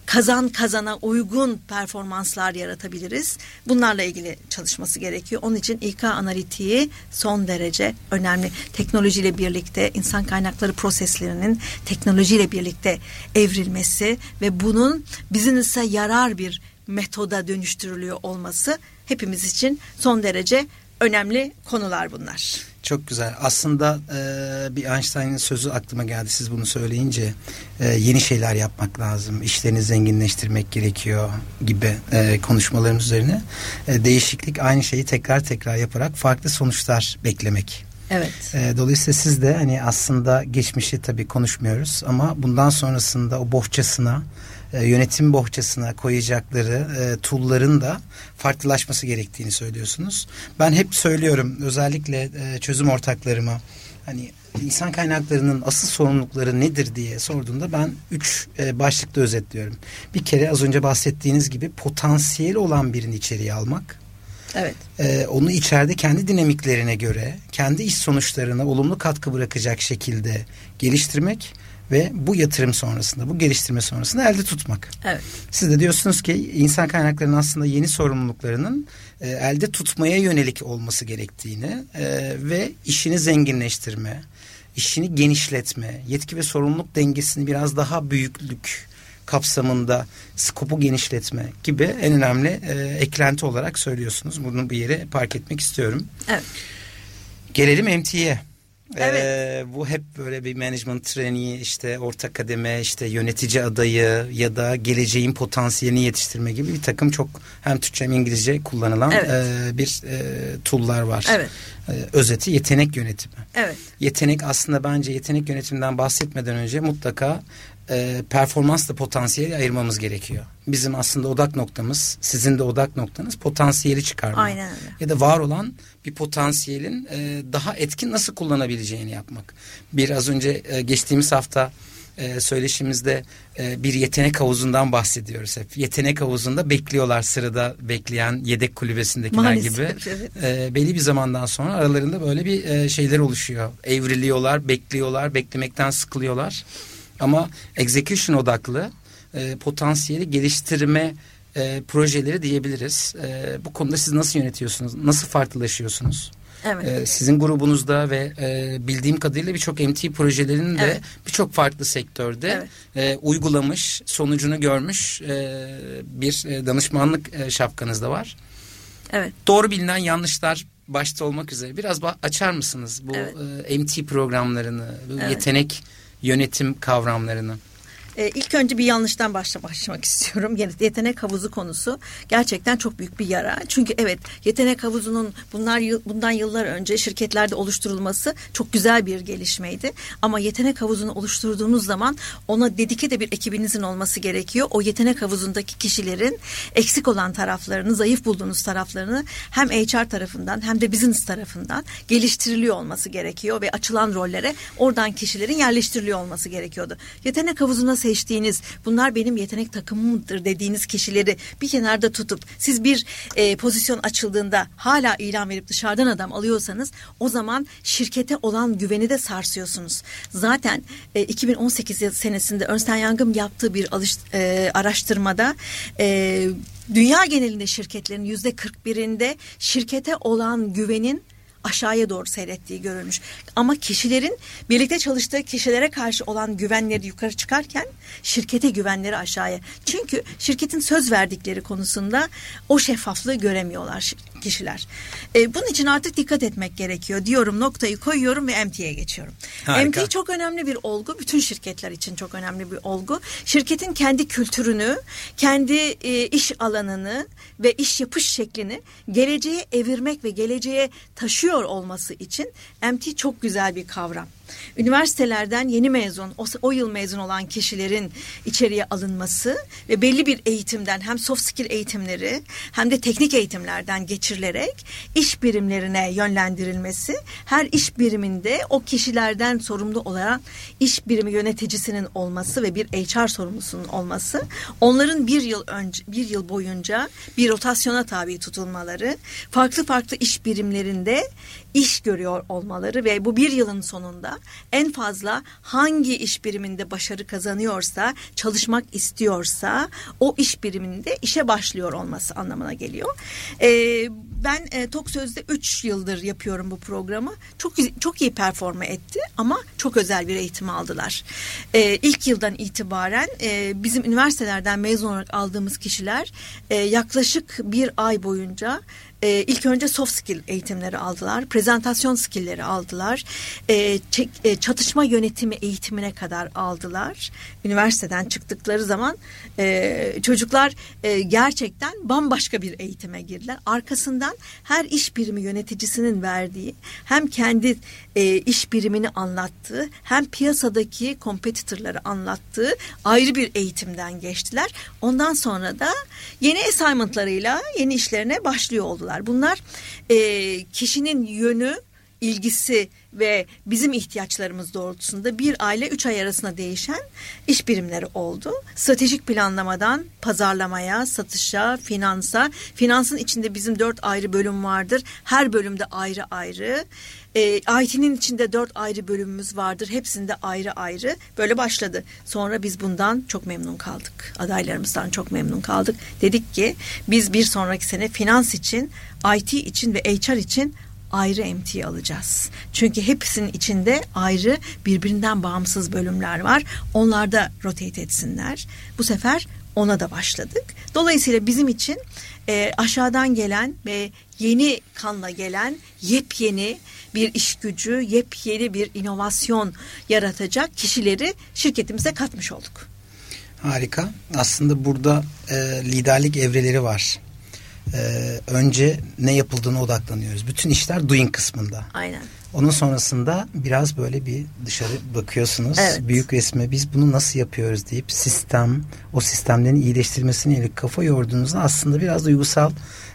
kazan kazana uygun performanslar yaratabiliriz. Bunlarla ilgili çalışması gerekiyor. Onun için İK analitiği son derece önemli. Teknolojiyle birlikte insan kaynakları proseslerinin teknolojiyle birlikte evrilmesi ve bunun business'e yarar bir metoda dönüştürülüyor olması hepimiz için son derece önemli konular bunlar. Çok güzel. Aslında e, bir Einstein'ın sözü aklıma geldi siz bunu söyleyince. E, yeni şeyler yapmak lazım. İşlerini zenginleştirmek gerekiyor gibi e, konuşmalarımız üzerine. E, değişiklik aynı şeyi tekrar tekrar yaparak farklı sonuçlar beklemek. Evet. E, dolayısıyla siz de hani aslında geçmişi tabii konuşmuyoruz ama bundan sonrasında o bohçasına e, yönetim bohçasına koyacakları e, tool'ların da farklılaşması gerektiğini söylüyorsunuz. Ben hep söylüyorum özellikle e, çözüm ortaklarıma hani insan kaynaklarının asıl sorumlulukları nedir diye sorduğunda ben üç e, başlıkta özetliyorum. Bir kere az önce bahsettiğiniz gibi potansiyeli olan birini içeriye almak. Evet. Ee, onu içeride kendi dinamiklerine göre, kendi iş sonuçlarına olumlu katkı bırakacak şekilde geliştirmek ve bu yatırım sonrasında, bu geliştirme sonrasında elde tutmak. Evet. Siz de diyorsunuz ki insan kaynaklarının aslında yeni sorumluluklarının e, elde tutmaya yönelik olması gerektiğini e, ve işini zenginleştirme, işini genişletme, yetki ve sorumluluk dengesini biraz daha büyüklük kapsamında skopu genişletme gibi en önemli e, eklenti olarak söylüyorsunuz. Bunu bir yere park etmek istiyorum. Evet. Gelelim MT'ye. Evet. Ee, bu hep böyle bir management trainee işte orta kademe işte yönetici adayı ya da geleceğin potansiyelini yetiştirme gibi bir takım çok hem Türkçe hem İngilizce kullanılan Evet. e, bir e, tool'lar var. Evet. E, özeti yetenek yönetimi. Evet. Yetenek aslında bence yetenek yönetiminden bahsetmeden önce mutlaka e, performansla potansiyeli ayırmamız gerekiyor. Bizim aslında odak noktamız, sizin de odak noktanız potansiyeli çıkarmak. Aynen öyle. Ya da var olan bir potansiyelin e, daha etkin nasıl kullanabileceğini yapmak. Bir az önce e, geçtiğimiz hafta e, söyleşimizde e, bir yetenek havuzundan bahsediyoruz hep. Yetenek havuzunda bekliyorlar sırada bekleyen yedek kulübesindekiler Maalesef, gibi. evet. E, belli bir zamandan sonra aralarında böyle bir e, şeyler oluşuyor. Evriliyorlar, bekliyorlar, beklemekten sıkılıyorlar. Ama execution odaklı e, potansiyeli geliştirme e, projeleri diyebiliriz. E, bu konuda siz nasıl yönetiyorsunuz? Nasıl farklılaşıyorsunuz? Evet. E, sizin grubunuzda ve e, bildiğim kadarıyla birçok MT projelerinin de Evet. birçok farklı sektörde e, uygulamış, sonucunu görmüş e, bir e, danışmanlık e, şapkanız da var. Evet. Doğru bilinen yanlışlar başta olmak üzere biraz açar mısınız bu Evet. e, MT programlarını, bu Evet. yetenek yönetim kavramlarını? E, ilk önce bir yanlıştan başla- başlamak istiyorum. Yani yetenek havuzu konusu gerçekten çok büyük bir yara. Çünkü evet yetenek havuzunun bunlar bundan yıllar önce şirketlerde oluşturulması çok güzel bir gelişmeydi. Ama yetenek havuzunu oluşturduğunuz zaman ona dedike de bir ekibinizin olması gerekiyor. O yetenek havuzundaki kişilerin eksik olan taraflarını, zayıf bulduğunuz taraflarını hem HR tarafından hem de business tarafından geliştiriliyor olması gerekiyor ve açılan rollere oradan kişilerin yerleştiriliyor olması gerekiyordu. Yetenek havuzuna seçtiğiniz bunlar benim yetenek takımımdır dediğiniz kişileri bir kenarda tutup siz bir e, pozisyon açıldığında hala ilan verip dışarıdan adam alıyorsanız o zaman şirkete olan güveni de sarsıyorsunuz. Zaten e, 2018 yıl- senesinde Ernst Young'ın yaptığı bir alış, e, araştırmada e, dünya genelinde şirketlerin yüzde 41'inde şirkete olan güvenin aşağıya doğru seyrettiği görülmüş. Ama kişilerin birlikte çalıştığı kişilere karşı olan güvenleri yukarı çıkarken şirkete güvenleri aşağıya. Çünkü şirketin söz verdikleri konusunda o şeffaflığı göremiyorlar şi- kişiler. E, bunun için artık dikkat etmek gerekiyor diyorum noktayı koyuyorum ve MT'ye geçiyorum. Harika. MT çok önemli bir olgu. Bütün şirketler için çok önemli bir olgu. Şirketin kendi kültürünü, kendi e, iş alanını ve iş yapış şeklini geleceğe evirmek ve geleceğe taşıyor olması için MT çok güzel bir kavram. Üniversitelerden yeni mezun, o, o yıl mezun olan kişilerin içeriye alınması ve belli bir eğitimden hem soft skill eğitimleri hem de teknik eğitimlerden geçirilerek iş birimlerine yönlendirilmesi, her iş biriminde o kişilerden sorumlu olarak iş birimi yöneticisinin olması ve bir HR sorumlusunun olması, onların bir yıl önce bir yıl boyunca bir rotasyona tabi tutulmaları, farklı farklı iş birimlerinde iş görüyor olmaları ve bu bir yılın sonunda en fazla hangi iş biriminde başarı kazanıyorsa, çalışmak istiyorsa o iş biriminde işe başlıyor olması anlamına geliyor. Ee, ben e, Tok Söz'de 3 yıldır yapıyorum bu programı. Çok çok iyi performa etti ama çok özel bir eğitim aldılar. Ee, ilk yıldan itibaren e, bizim üniversitelerden mezun olarak aldığımız kişiler e, yaklaşık bir ay boyunca e, ilk önce soft skill eğitimleri aldılar. Prezentasyon skillleri aldılar. E, çek- e, çatışma yönetimi eğitimine kadar aldılar. Üniversiteden çıktıkları zaman e, çocuklar e, gerçekten bambaşka bir eğitime girdiler. Arkasından her iş birimi yöneticisinin verdiği hem kendi e, iş birimini anlattığı hem piyasadaki kompetitörleri anlattığı ayrı bir eğitimden geçtiler. Ondan sonra da yeni assignmentlarıyla yeni işlerine başlıyor oldular. Bunlar e, kişinin yönü ilgisi ve bizim ihtiyaçlarımız doğrultusunda bir aile üç ay arasında değişen iş birimleri oldu. Stratejik planlamadan pazarlamaya, satışa, finansa. Finansın içinde bizim dört ayrı bölüm vardır. Her bölümde ayrı ayrı. E, IT'nin içinde dört ayrı bölümümüz vardır. Hepsinde ayrı ayrı. Böyle başladı. Sonra biz bundan çok memnun kaldık. Adaylarımızdan çok memnun kaldık. Dedik ki biz bir sonraki sene finans için, IT için ve HR için ayrı MT alacağız. Çünkü hepsinin içinde ayrı birbirinden bağımsız bölümler var. Onlar da rotate etsinler. Bu sefer ona da başladık. Dolayısıyla bizim için e, aşağıdan gelen ve yeni kanla gelen yepyeni bir iş gücü, yepyeni bir inovasyon yaratacak kişileri şirketimize katmış olduk. Harika. Aslında burada e, liderlik evreleri var. E, önce ne yapıldığına odaklanıyoruz. Bütün işler doing kısmında. Aynen. Onun sonrasında biraz böyle bir dışarı bakıyorsunuz. Evet. Büyük resme biz bunu nasıl yapıyoruz deyip sistem, o sistemlerin iyileştirmesine yönelik kafa yorduğunuzda aslında biraz duygusal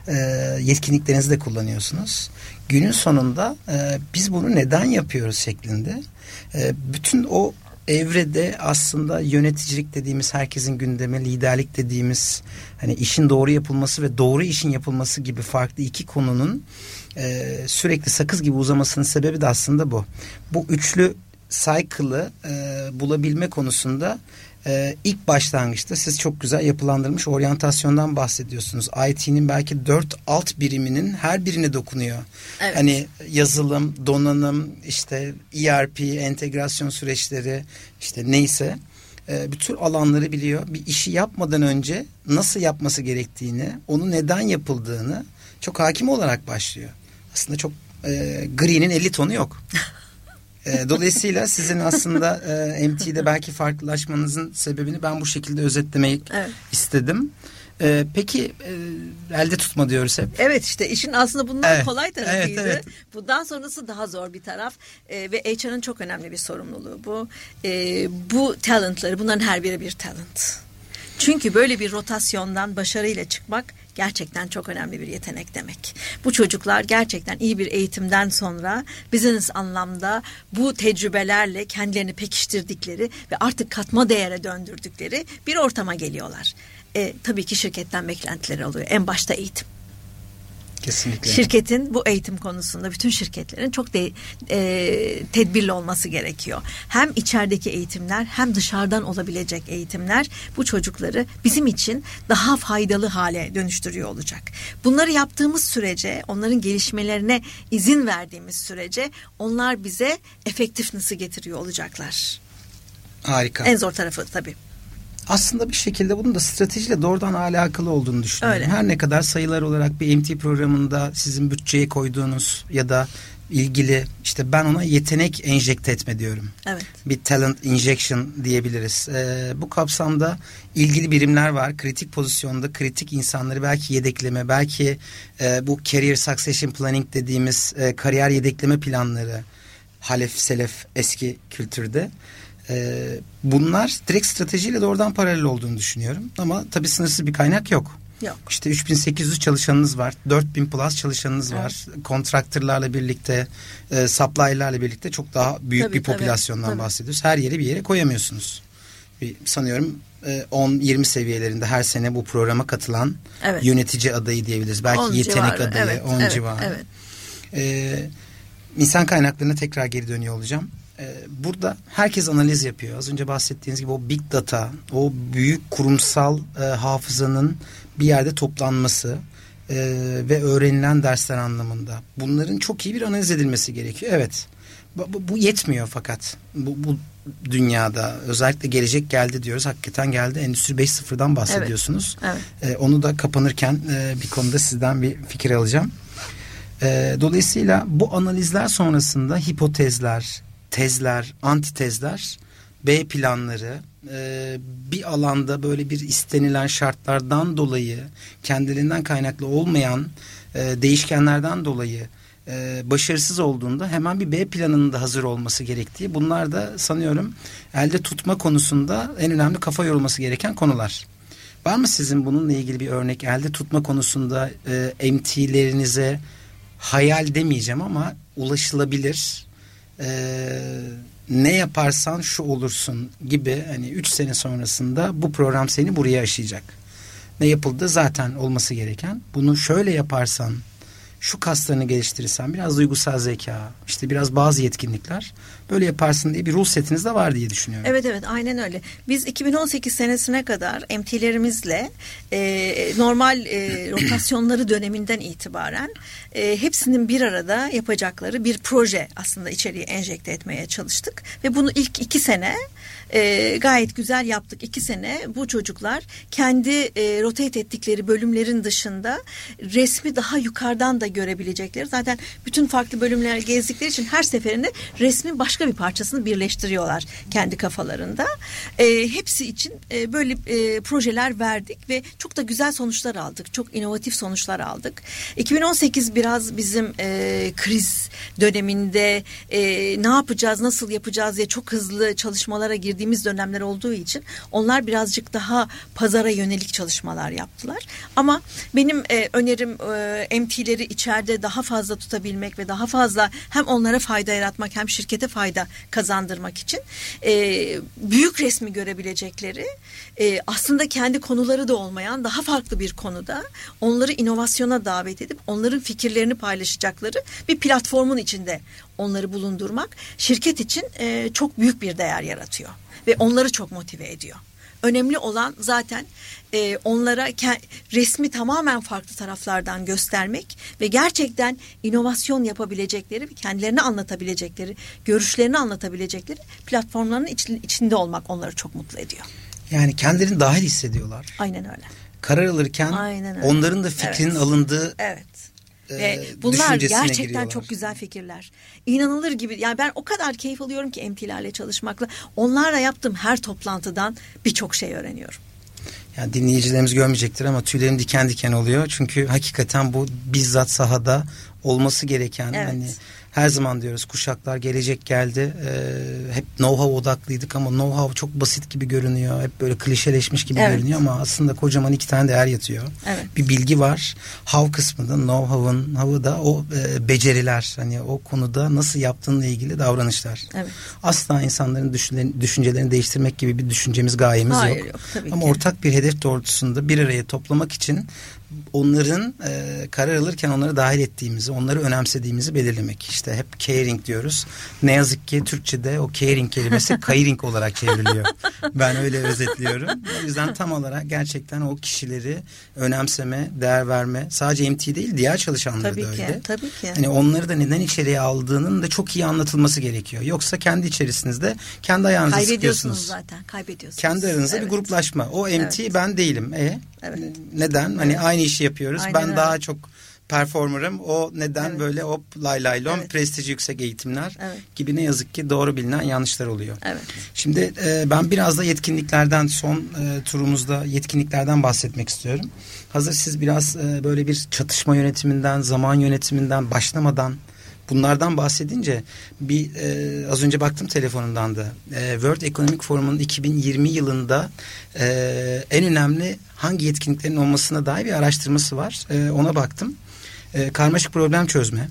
e, yetkinliklerinizi de kullanıyorsunuz. Günün sonunda e, biz bunu neden yapıyoruz şeklinde. E, bütün o evrede aslında yöneticilik dediğimiz herkesin gündeme liderlik dediğimiz hani işin doğru yapılması ve doğru işin yapılması gibi farklı iki konunun e, sürekli sakız gibi uzamasının sebebi de aslında bu. Bu üçlü cycle'ı e, bulabilme konusunda e, ilk başlangıçta siz çok güzel yapılandırmış oryantasyondan bahsediyorsunuz. IT'nin belki dört alt biriminin her birine dokunuyor. Evet. Hani yazılım, donanım, işte ERP, entegrasyon süreçleri işte neyse e, bütün alanları biliyor. Bir işi yapmadan önce nasıl yapması gerektiğini, onu neden yapıldığını çok hakim olarak başlıyor. Aslında çok e, gri'nin 50 tonu yok. E, dolayısıyla sizin aslında e, MT'de belki farklılaşmanızın sebebini ben bu şekilde özetlemeyi Evet. istedim. E, peki e, elde tutma diyoruz hep. Evet işte işin aslında bundan Evet, kolay tarafıydı. evet, evet. Bundan sonrası daha zor bir taraf Ee, ve HR'ın çok önemli bir sorumluluğu bu. Ee, bu talentları bunların her biri bir talent. Çünkü böyle bir rotasyondan başarıyla çıkmak gerçekten çok önemli bir yetenek demek. Bu çocuklar gerçekten iyi bir eğitimden sonra business anlamda bu tecrübelerle kendilerini pekiştirdikleri ve artık katma değere döndürdükleri bir ortama geliyorlar. E, tabii ki şirketten beklentileri oluyor. En başta eğitim. Kesinlikle. Şirketin bu eğitim konusunda bütün şirketlerin çok de, e, tedbirli olması gerekiyor. Hem içerideki eğitimler hem dışarıdan olabilecek eğitimler bu çocukları bizim için daha faydalı hale dönüştürüyor olacak. Bunları yaptığımız sürece, onların gelişmelerine izin verdiğimiz sürece onlar bize effectiveness'ı getiriyor olacaklar. Harika. En zor tarafı tabii. Aslında bir şekilde bunun da stratejiyle doğrudan alakalı olduğunu düşünüyorum. Öyle. Her ne kadar sayılar olarak bir MT programında sizin bütçeye koyduğunuz ya da ilgili işte ben ona yetenek enjekte etme diyorum. Evet. Bir talent injection diyebiliriz. Ee, bu kapsamda ilgili birimler var. Kritik pozisyonda kritik insanları belki yedekleme, belki e, bu career succession planning dediğimiz e, kariyer yedekleme planları halef selef eski kültürde. Ee, bunlar direkt stratejiyle doğrudan paralel olduğunu düşünüyorum. Ama tabii sınırsız bir kaynak yok. Yok. İşte 3800 çalışanınız var. 4000 plus çalışanınız var. Kontraktörlerle birlikte, e, supply'larla birlikte çok daha büyük Tabii, bir popülasyondan tabii. bahsediyoruz. Her yeri bir yere koyamıyorsunuz. Bir, sanıyorum e, 10-20 seviyelerinde her sene bu programa katılan Evet. yönetici adayı diyebiliriz. Belki On yetenek civarı, adayı evet, 10 evet, civarı. evet. Ee, insan kaynaklarına tekrar geri dönüyor olacağım. Ee, burada herkes analiz yapıyor. Az önce bahsettiğiniz gibi o big data, o büyük kurumsal e, hafızanın bir yerde toplanması e, ve öğrenilen dersler anlamında. Bunların çok iyi bir analiz edilmesi gerekiyor. Evet. Bu, bu- yetmiyor fakat bu, bu dünyada özellikle gelecek geldi diyoruz. Hakikaten geldi. Endüstri 5.0'dan bahsediyorsunuz. Evet. Ee, onu da kapanırken e, bir konuda sizden bir fikir alacağım. Ee, dolayısıyla bu analizler sonrasında hipotezler, tezler, antitezler, B planları e, bir alanda böyle bir istenilen şartlardan dolayı kendilerinden kaynaklı olmayan e, değişkenlerden dolayı e, başarısız olduğunda hemen bir B planının da hazır olması gerektiği bunlar da sanıyorum elde tutma konusunda en önemli kafa yorulması gereken konular. Var mı sizin bununla ilgili bir örnek elde tutma konusunda e, MT'lerinize hayal demeyeceğim ama ulaşılabilir e, ne yaparsan şu olursun gibi hani 3 sene sonrasında bu program seni buraya aşıyacak. Ne yapıldı zaten olması gereken. Bunu şöyle yaparsan şu kaslarını geliştirirsen biraz duygusal zeka işte biraz bazı yetkinlikler böyle yaparsın diye bir rule setiniz de var diye düşünüyorum. Evet evet aynen öyle. Biz 2018 senesine kadar MT'lerimizle e, normal e, <clears throat> rotasyonları döneminden itibaren e, hepsinin bir arada yapacakları bir proje aslında içeriye enjekte etmeye çalıştık. Ve bunu ilk iki sene e, gayet güzel yaptık. İki sene bu çocuklar kendi e, rotate ettikleri bölümlerin dışında resmi daha yukarıdan da görebilecekleri. Zaten bütün farklı bölümler gezdikleri için her seferinde resmin başka bir parçasını birleştiriyorlar kendi kafalarında. E, hepsi için e, böyle e, projeler verdik ve çok da güzel sonuçlar aldık. Çok inovatif sonuçlar aldık. 2018 biraz bizim e, kriz döneminde e, ne yapacağız, nasıl yapacağız diye çok hızlı çalışmalara girdiğimiz dönemler olduğu için onlar birazcık daha pazara yönelik çalışmalar yaptılar. Ama benim e, önerim e, MT'leri içeride daha fazla tutabilmek ve daha fazla hem onlara fayda yaratmak hem şirkete fayda kazandırmak için e, büyük resmi görebilecekleri e, aslında kendi konuları da olmayan daha farklı bir konuda onları inovasyona davet edip onların fikirlerini paylaşacakları bir platformun içinde onları bulundurmak şirket için e, çok büyük bir değer yaratıyor ve onları çok motive ediyor. Önemli olan zaten e, onlara resmi tamamen farklı taraflardan göstermek ve gerçekten inovasyon yapabilecekleri, kendilerini anlatabilecekleri, görüşlerini anlatabilecekleri platformların için- içinde olmak onları çok mutlu ediyor. Yani kendilerini dahil hissediyorlar. Aynen öyle. Karar alırken Aynen öyle. onların da fikrinin Evet. alındığı Evet. E, Ve bunlar gerçekten giriyorlar. çok güzel fikirler. İnanılır gibi. Yani ben o kadar keyif alıyorum ki MT'lerle çalışmakla. Onlarla yaptığım her toplantıdan birçok şey öğreniyorum. Yani dinleyicilerimiz görmeyecektir ama tüylerim diken diken oluyor. Çünkü hakikaten bu bizzat sahada olması gereken Evet. hani her zaman diyoruz kuşaklar gelecek geldi. Ee, hep know-how odaklıydık ama know-how çok basit gibi görünüyor. Hep böyle klişeleşmiş gibi Evet. görünüyor ama aslında kocaman iki tane değer yatıyor. Evet. Bir bilgi var. How kısmında know-how'ın havı da o e, beceriler. Hani o konuda nasıl yaptığınla ilgili davranışlar. Evet. Asla insanların düşüncelerini, düşüncelerini değiştirmek gibi bir düşüncemiz gayemiz Hayır, yok. yok, tabii Ama ki. ortak bir hedef doğrultusunda bir araya toplamak için onların e, karar alırken onları dahil ettiğimizi, onları önemsediğimizi belirlemek. İşte hep caring diyoruz. Ne yazık ki Türkçe'de o caring kelimesi <laughs> caring olarak çevriliyor. Ben öyle özetliyorum. O yüzden tam olarak gerçekten o kişileri önemseme, değer verme. Sadece MT değil diğer çalışanları Tabii da ki, öyle. tabii ki. Hani onları da neden içeriye aldığının da çok iyi anlatılması gerekiyor. Yoksa kendi içerisinizde kendi ayağınızı Kaybediyorsunuz sıkıyorsunuz. zaten. Kaybediyorsunuz. Kendi aranızda bir Evet. gruplaşma. O MT Evet. ben değilim. E Evet. neden? Hani aynı işi yapıyoruz. Aynen ben öyle. daha çok performerım. O neden Evet. böyle hop lay lay lom Evet. prestij yüksek eğitimler Evet. gibi ne yazık ki doğru bilinen yanlışlar oluyor. Evet. Şimdi e, ben biraz da yetkinliklerden son e, turumuzda yetkinliklerden bahsetmek istiyorum. Hazır siz biraz e, böyle bir çatışma yönetiminden, zaman yönetiminden başlamadan bunlardan bahsedince bir e, az önce baktım telefonumdan da E, World Economic Forum'un 2020 yılında e, en önemli hangi yetkinliklerin olmasına dair bir araştırması var. E, ona baktım. E, karmaşık problem çözme,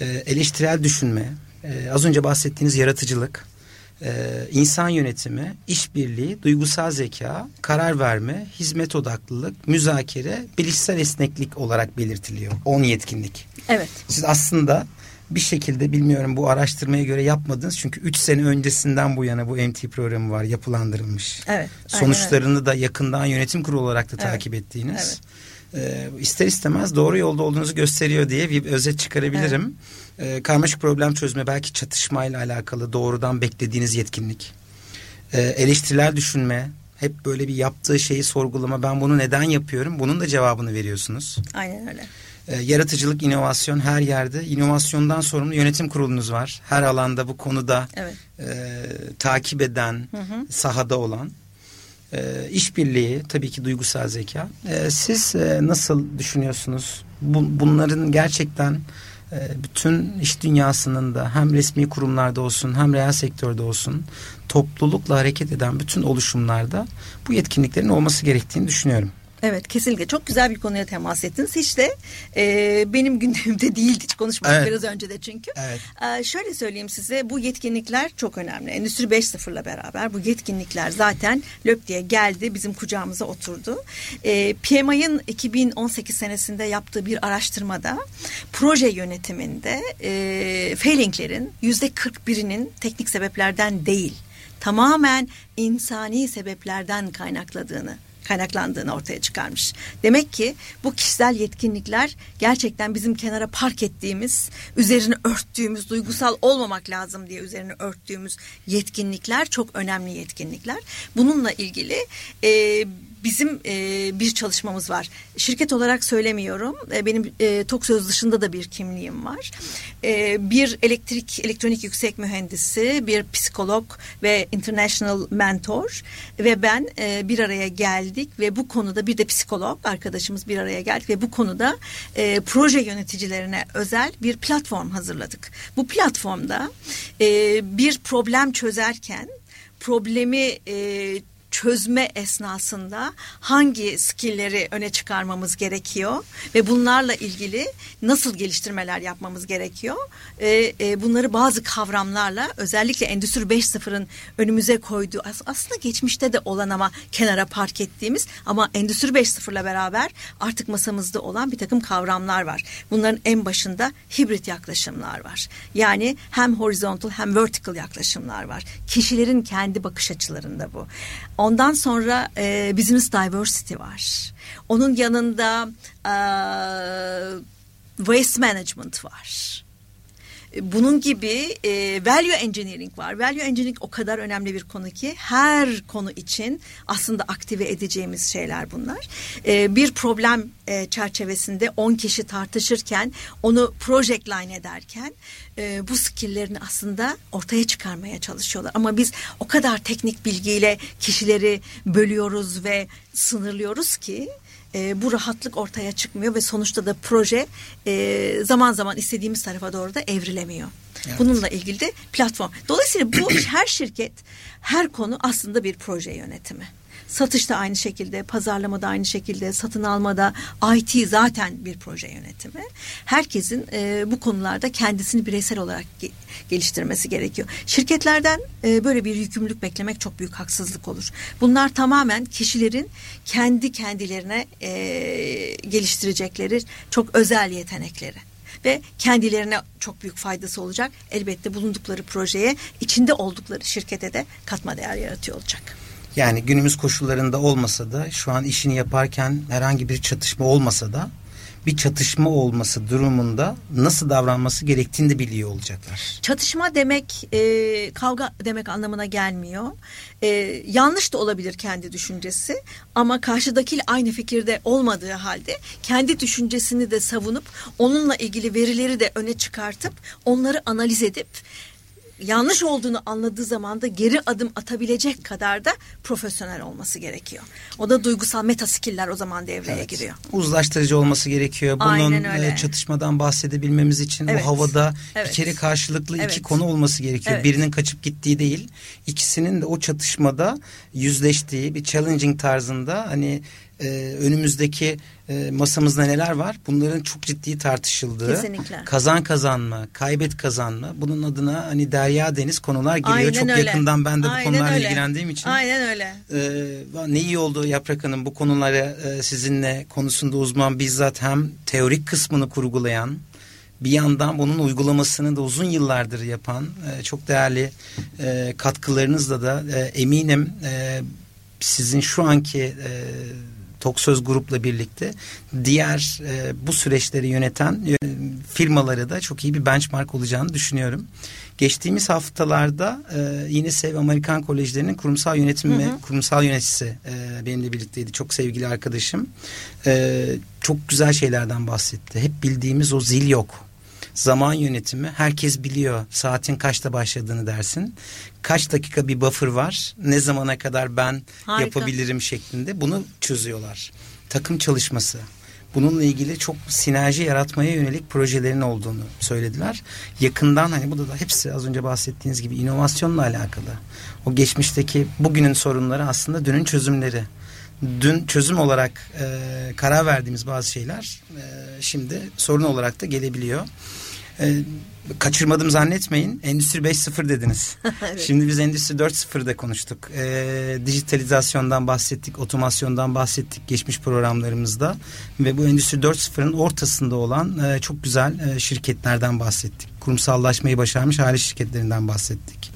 e, eleştirel düşünme, e, az önce bahsettiğiniz yaratıcılık, e, insan yönetimi, işbirliği, duygusal zeka, karar verme, hizmet odaklılık, müzakere, bilişsel esneklik olarak belirtiliyor. 10 yetkinlik. Evet. Siz aslında bir şekilde bilmiyorum bu araştırmaya göre yapmadınız. Çünkü 3 sene öncesinden bu yana bu MT programı var yapılandırılmış. Evet. aynen Sonuçlarını da yakından yönetim kurulu olarak da Evet, takip ettiğiniz. Ee, ister istemez doğru yolda olduğunuzu gösteriyor diye bir özet çıkarabilirim. Ee, karmaşık problem çözme belki çatışmayla alakalı doğrudan beklediğiniz yetkinlik. Ee, eleştiriler düşünme, hep böyle bir yaptığı şeyi sorgulama. Ben bunu neden yapıyorum? Bunun da cevabını veriyorsunuz. Aynen öyle. Ee, yaratıcılık, inovasyon her yerde. İnovasyondan sorumlu yönetim kurulunuz var. Her alanda bu konuda Evet. e, takip eden, sahada olan. E, işbirliği, tabii ki duygusal zeka. E, siz e, nasıl düşünüyorsunuz? Bu, bunların gerçekten e, bütün iş dünyasının da hem resmi kurumlarda olsun hem reel sektörde olsun toplulukla hareket eden bütün oluşumlarda bu yetkinliklerin olması gerektiğini düşünüyorum. Evet kesinlikle çok güzel bir konuya temas ettiniz. Hiç de e, benim gündemimde <laughs> değildi hiç konuşmadık Evet. biraz önce de çünkü. Evet. E, şöyle söyleyeyim size bu yetkinlikler çok önemli. Endüstri 5.0'la beraber bu yetkinlikler zaten löp diye geldi bizim kucağımıza oturdu. E, PMI'ın 2018 senesinde yaptığı bir araştırmada proje yönetiminde e, failinglerin yüzde 41'inin teknik sebeplerden değil tamamen insani sebeplerden kaynakladığını kaynaklandığını ortaya çıkarmış. Demek ki bu kişisel yetkinlikler gerçekten bizim kenara park ettiğimiz, üzerini örttüğümüz, duygusal olmamak lazım diye üzerini örttüğümüz yetkinlikler çok önemli yetkinlikler. Bununla ilgili e, bizim e, bir çalışmamız var. Şirket olarak söylemiyorum. E, benim e, TOK söz dışında da bir kimliğim var. E, bir elektrik, elektronik yüksek mühendisi, bir psikolog ve international mentor ve ben e, bir araya geldik ve bu konuda bir de psikolog arkadaşımız bir araya geldik ve bu konuda e, proje yöneticilerine özel bir platform hazırladık. Bu platformda e, bir problem çözerken problemi e, çözme esnasında hangi skillleri öne çıkarmamız gerekiyor ve bunlarla ilgili nasıl geliştirmeler yapmamız gerekiyor? E, e, bunları bazı kavramlarla özellikle Endüstri 5.0'ın önümüze koyduğu as- aslında geçmişte de olan ama kenara park ettiğimiz ama Endüstri 5.0'la beraber artık masamızda olan bir takım kavramlar var. Bunların en başında hibrit yaklaşımlar var. Yani hem horizontal hem vertical yaklaşımlar var. Kişilerin kendi bakış açılarında bu. Ondan sonra e, business diversity var. Onun yanında e, waste management var. Bunun gibi e, value engineering var. Value engineering o kadar önemli bir konu ki her konu için aslında aktive edeceğimiz şeyler bunlar. E, bir problem e, çerçevesinde 10 kişi tartışırken onu project line ederken e, bu skilllerini aslında ortaya çıkarmaya çalışıyorlar. Ama biz o kadar teknik bilgiyle kişileri bölüyoruz ve sınırlıyoruz ki e, bu rahatlık ortaya çıkmıyor ve sonuçta da proje e, zaman zaman istediğimiz tarafa doğru da evrilemiyor. Evet. Bununla ilgili de platform. Dolayısıyla bu <clears throat> her şirket, her konu aslında bir proje yönetimi. Satışta aynı şekilde, pazarlamada aynı şekilde, satın almada, IT zaten bir proje yönetimi. Herkesin e, bu konularda kendisini bireysel olarak ge- geliştirmesi gerekiyor. Şirketlerden e, böyle bir yükümlülük beklemek çok büyük haksızlık olur. Bunlar tamamen kişilerin kendi kendilerine e, geliştirecekleri çok özel yetenekleri ve kendilerine çok büyük faydası olacak. Elbette bulundukları projeye, içinde oldukları şirkete de katma değer yaratıyor olacak. Yani günümüz koşullarında olmasa da şu an işini yaparken herhangi bir çatışma olmasa da bir çatışma olması durumunda nasıl davranması gerektiğini de biliyor olacaklar. Çatışma demek e, kavga demek anlamına gelmiyor. E, yanlış da olabilir kendi düşüncesi ama karşıdakiyle aynı fikirde olmadığı halde kendi düşüncesini de savunup onunla ilgili verileri de öne çıkartıp onları analiz edip yanlış olduğunu anladığı zaman da geri adım atabilecek kadar da profesyonel olması gerekiyor. O da duygusal meta skill'ler o zaman devreye Evet. giriyor. Uzlaştırıcı olması gerekiyor. Bunun e, çatışmadan bahsedebilmemiz için Evet. o havada Evet. bir kere karşılıklı iki Evet. konu olması gerekiyor. Evet. Birinin kaçıp gittiği değil, ikisinin de o çatışmada yüzleştiği bir challenging tarzında hani e, önümüzdeki e, masamızda neler var? Bunların çok ciddi tartışıldığı. Kesinlikle. Kazan kazanma, kaybet kazanma. Bunun adına hani derya deniz konular giriyor. Aynen çok öyle. yakından ben de bu konularla öyle. ilgilendiğim için. Aynen öyle. Ee, ne iyi oldu Yaprak Hanım bu konuları e, sizinle konusunda uzman bizzat hem teorik kısmını kurgulayan bir yandan bunun uygulamasını da uzun yıllardır yapan e, çok değerli e, katkılarınızla da e, eminim e, sizin şu anki e, Tok Söz grupla birlikte diğer e, bu süreçleri yöneten e, firmaları da çok iyi bir benchmark olacağını düşünüyorum. Geçtiğimiz haftalarda e, yine Sev Amerikan Kolejlerinin kurumsal yönetim ve kurumsal yöneticisi e, benimle birlikteydi. Çok sevgili arkadaşım. E, çok güzel şeylerden bahsetti. Hep bildiğimiz o zil yok. Zaman yönetimi herkes biliyor saatin kaçta başladığını dersin. Kaç dakika bir buffer var ne zamana kadar ben Harika. yapabilirim şeklinde bunu çözüyorlar. Takım çalışması bununla ilgili çok sinerji yaratmaya yönelik projelerin olduğunu söylediler. Yakından hani bu da hepsi az önce bahsettiğiniz gibi inovasyonla alakalı. O geçmişteki bugünün sorunları aslında dünün çözümleri. Dün çözüm olarak e, karar verdiğimiz bazı şeyler e, şimdi sorun olarak da gelebiliyor. E, kaçırmadım zannetmeyin. Endüstri 5.0 dediniz. <laughs> Şimdi biz Endüstri 4.0'da konuştuk. E, dijitalizasyondan bahsettik, otomasyondan bahsettik geçmiş programlarımızda. Ve bu Endüstri 4.0'ın ortasında olan e, çok güzel e, şirketlerden bahsettik. Kurumsallaşmayı başarmış aile şirketlerinden bahsettik.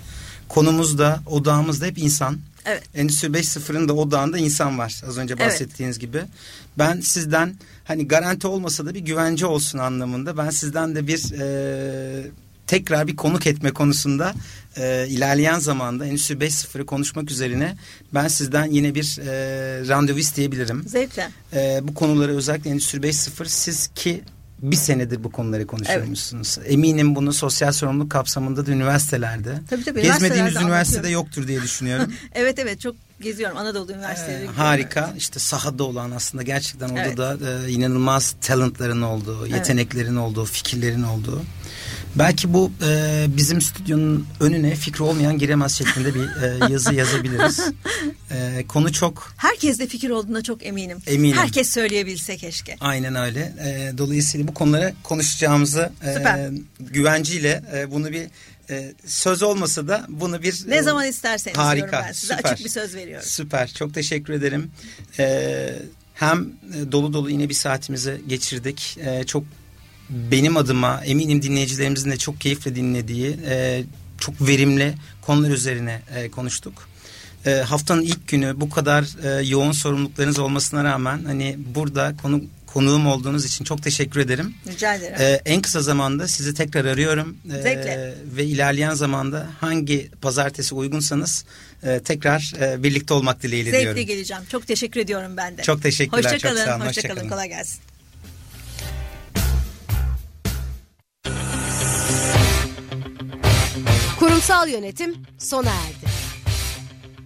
Konumuz da, odağımız da hep insan. Evet. Endüstri 5.0'ın da odağında insan var az önce Evet. bahsettiğiniz gibi. Ben sizden hani garanti olmasa da bir güvence olsun anlamında ben sizden de bir e, tekrar bir konuk etme konusunda e, ilerleyen zamanda Endüstri 5.0'ı konuşmak üzerine ben sizden yine bir e, randevu isteyebilirim. Zevkle. E, bu konuları özellikle Endüstri 5.0 siz ki bir senedir bu konuları konuşuyormuşsunuz. Eminim bunu sosyal sorumluluk kapsamında da üniversitelerde. Tabii, tabii, Gezmediğiniz üniversitede yoktur diye düşünüyorum. <laughs> Evet evet çok geziyorum Anadolu Üniversiteleri. Ee, harika. İşte sahada olan aslında gerçekten orada Evet. da e, inanılmaz talentların olduğu, yeteneklerin olduğu, fikirlerin olduğu. Belki bu e, bizim stüdyonun önüne fikri olmayan giremez şeklinde bir e, yazı yazabiliriz. E, konu çok Herkes de fikir olduğuna çok eminim. Eminim. Herkes söyleyebilse keşke. aynen öyle. E, dolayısıyla bu konuları konuşacağımızı e, Süper. güvenciyle e, bunu bir e, söz olmasa da bunu bir Ne e, zaman isterseniz harika, ben size. süper. Açık bir söz veriyorum. Süper. Çok teşekkür ederim. Ee, hem e, dolu dolu yine bir saatimizi geçirdik. Ee, çok benim adıma eminim dinleyicilerimizin de çok keyifle dinlediği e, çok verimli konular üzerine e, konuştuk. e, haftanın ilk günü bu kadar e, yoğun sorumluluklarınız olmasına rağmen hani burada konu konuğum olduğunuz için çok teşekkür ederim. Rica ederim. Ee, en kısa zamanda sizi tekrar arıyorum. Ee, Zevkle. Ve ilerleyen zamanda hangi pazartesi uygunsanız e, tekrar e, birlikte olmak dileğiyle Zevkle diyorum. geleceğim. Çok teşekkür ediyorum ben de. Çok teşekkürler, çok Hoşçakalın. sağ olun, hoşça Hoşçakalın. kalın. Kolay gelsin. Kurumsal yönetim sona erdi.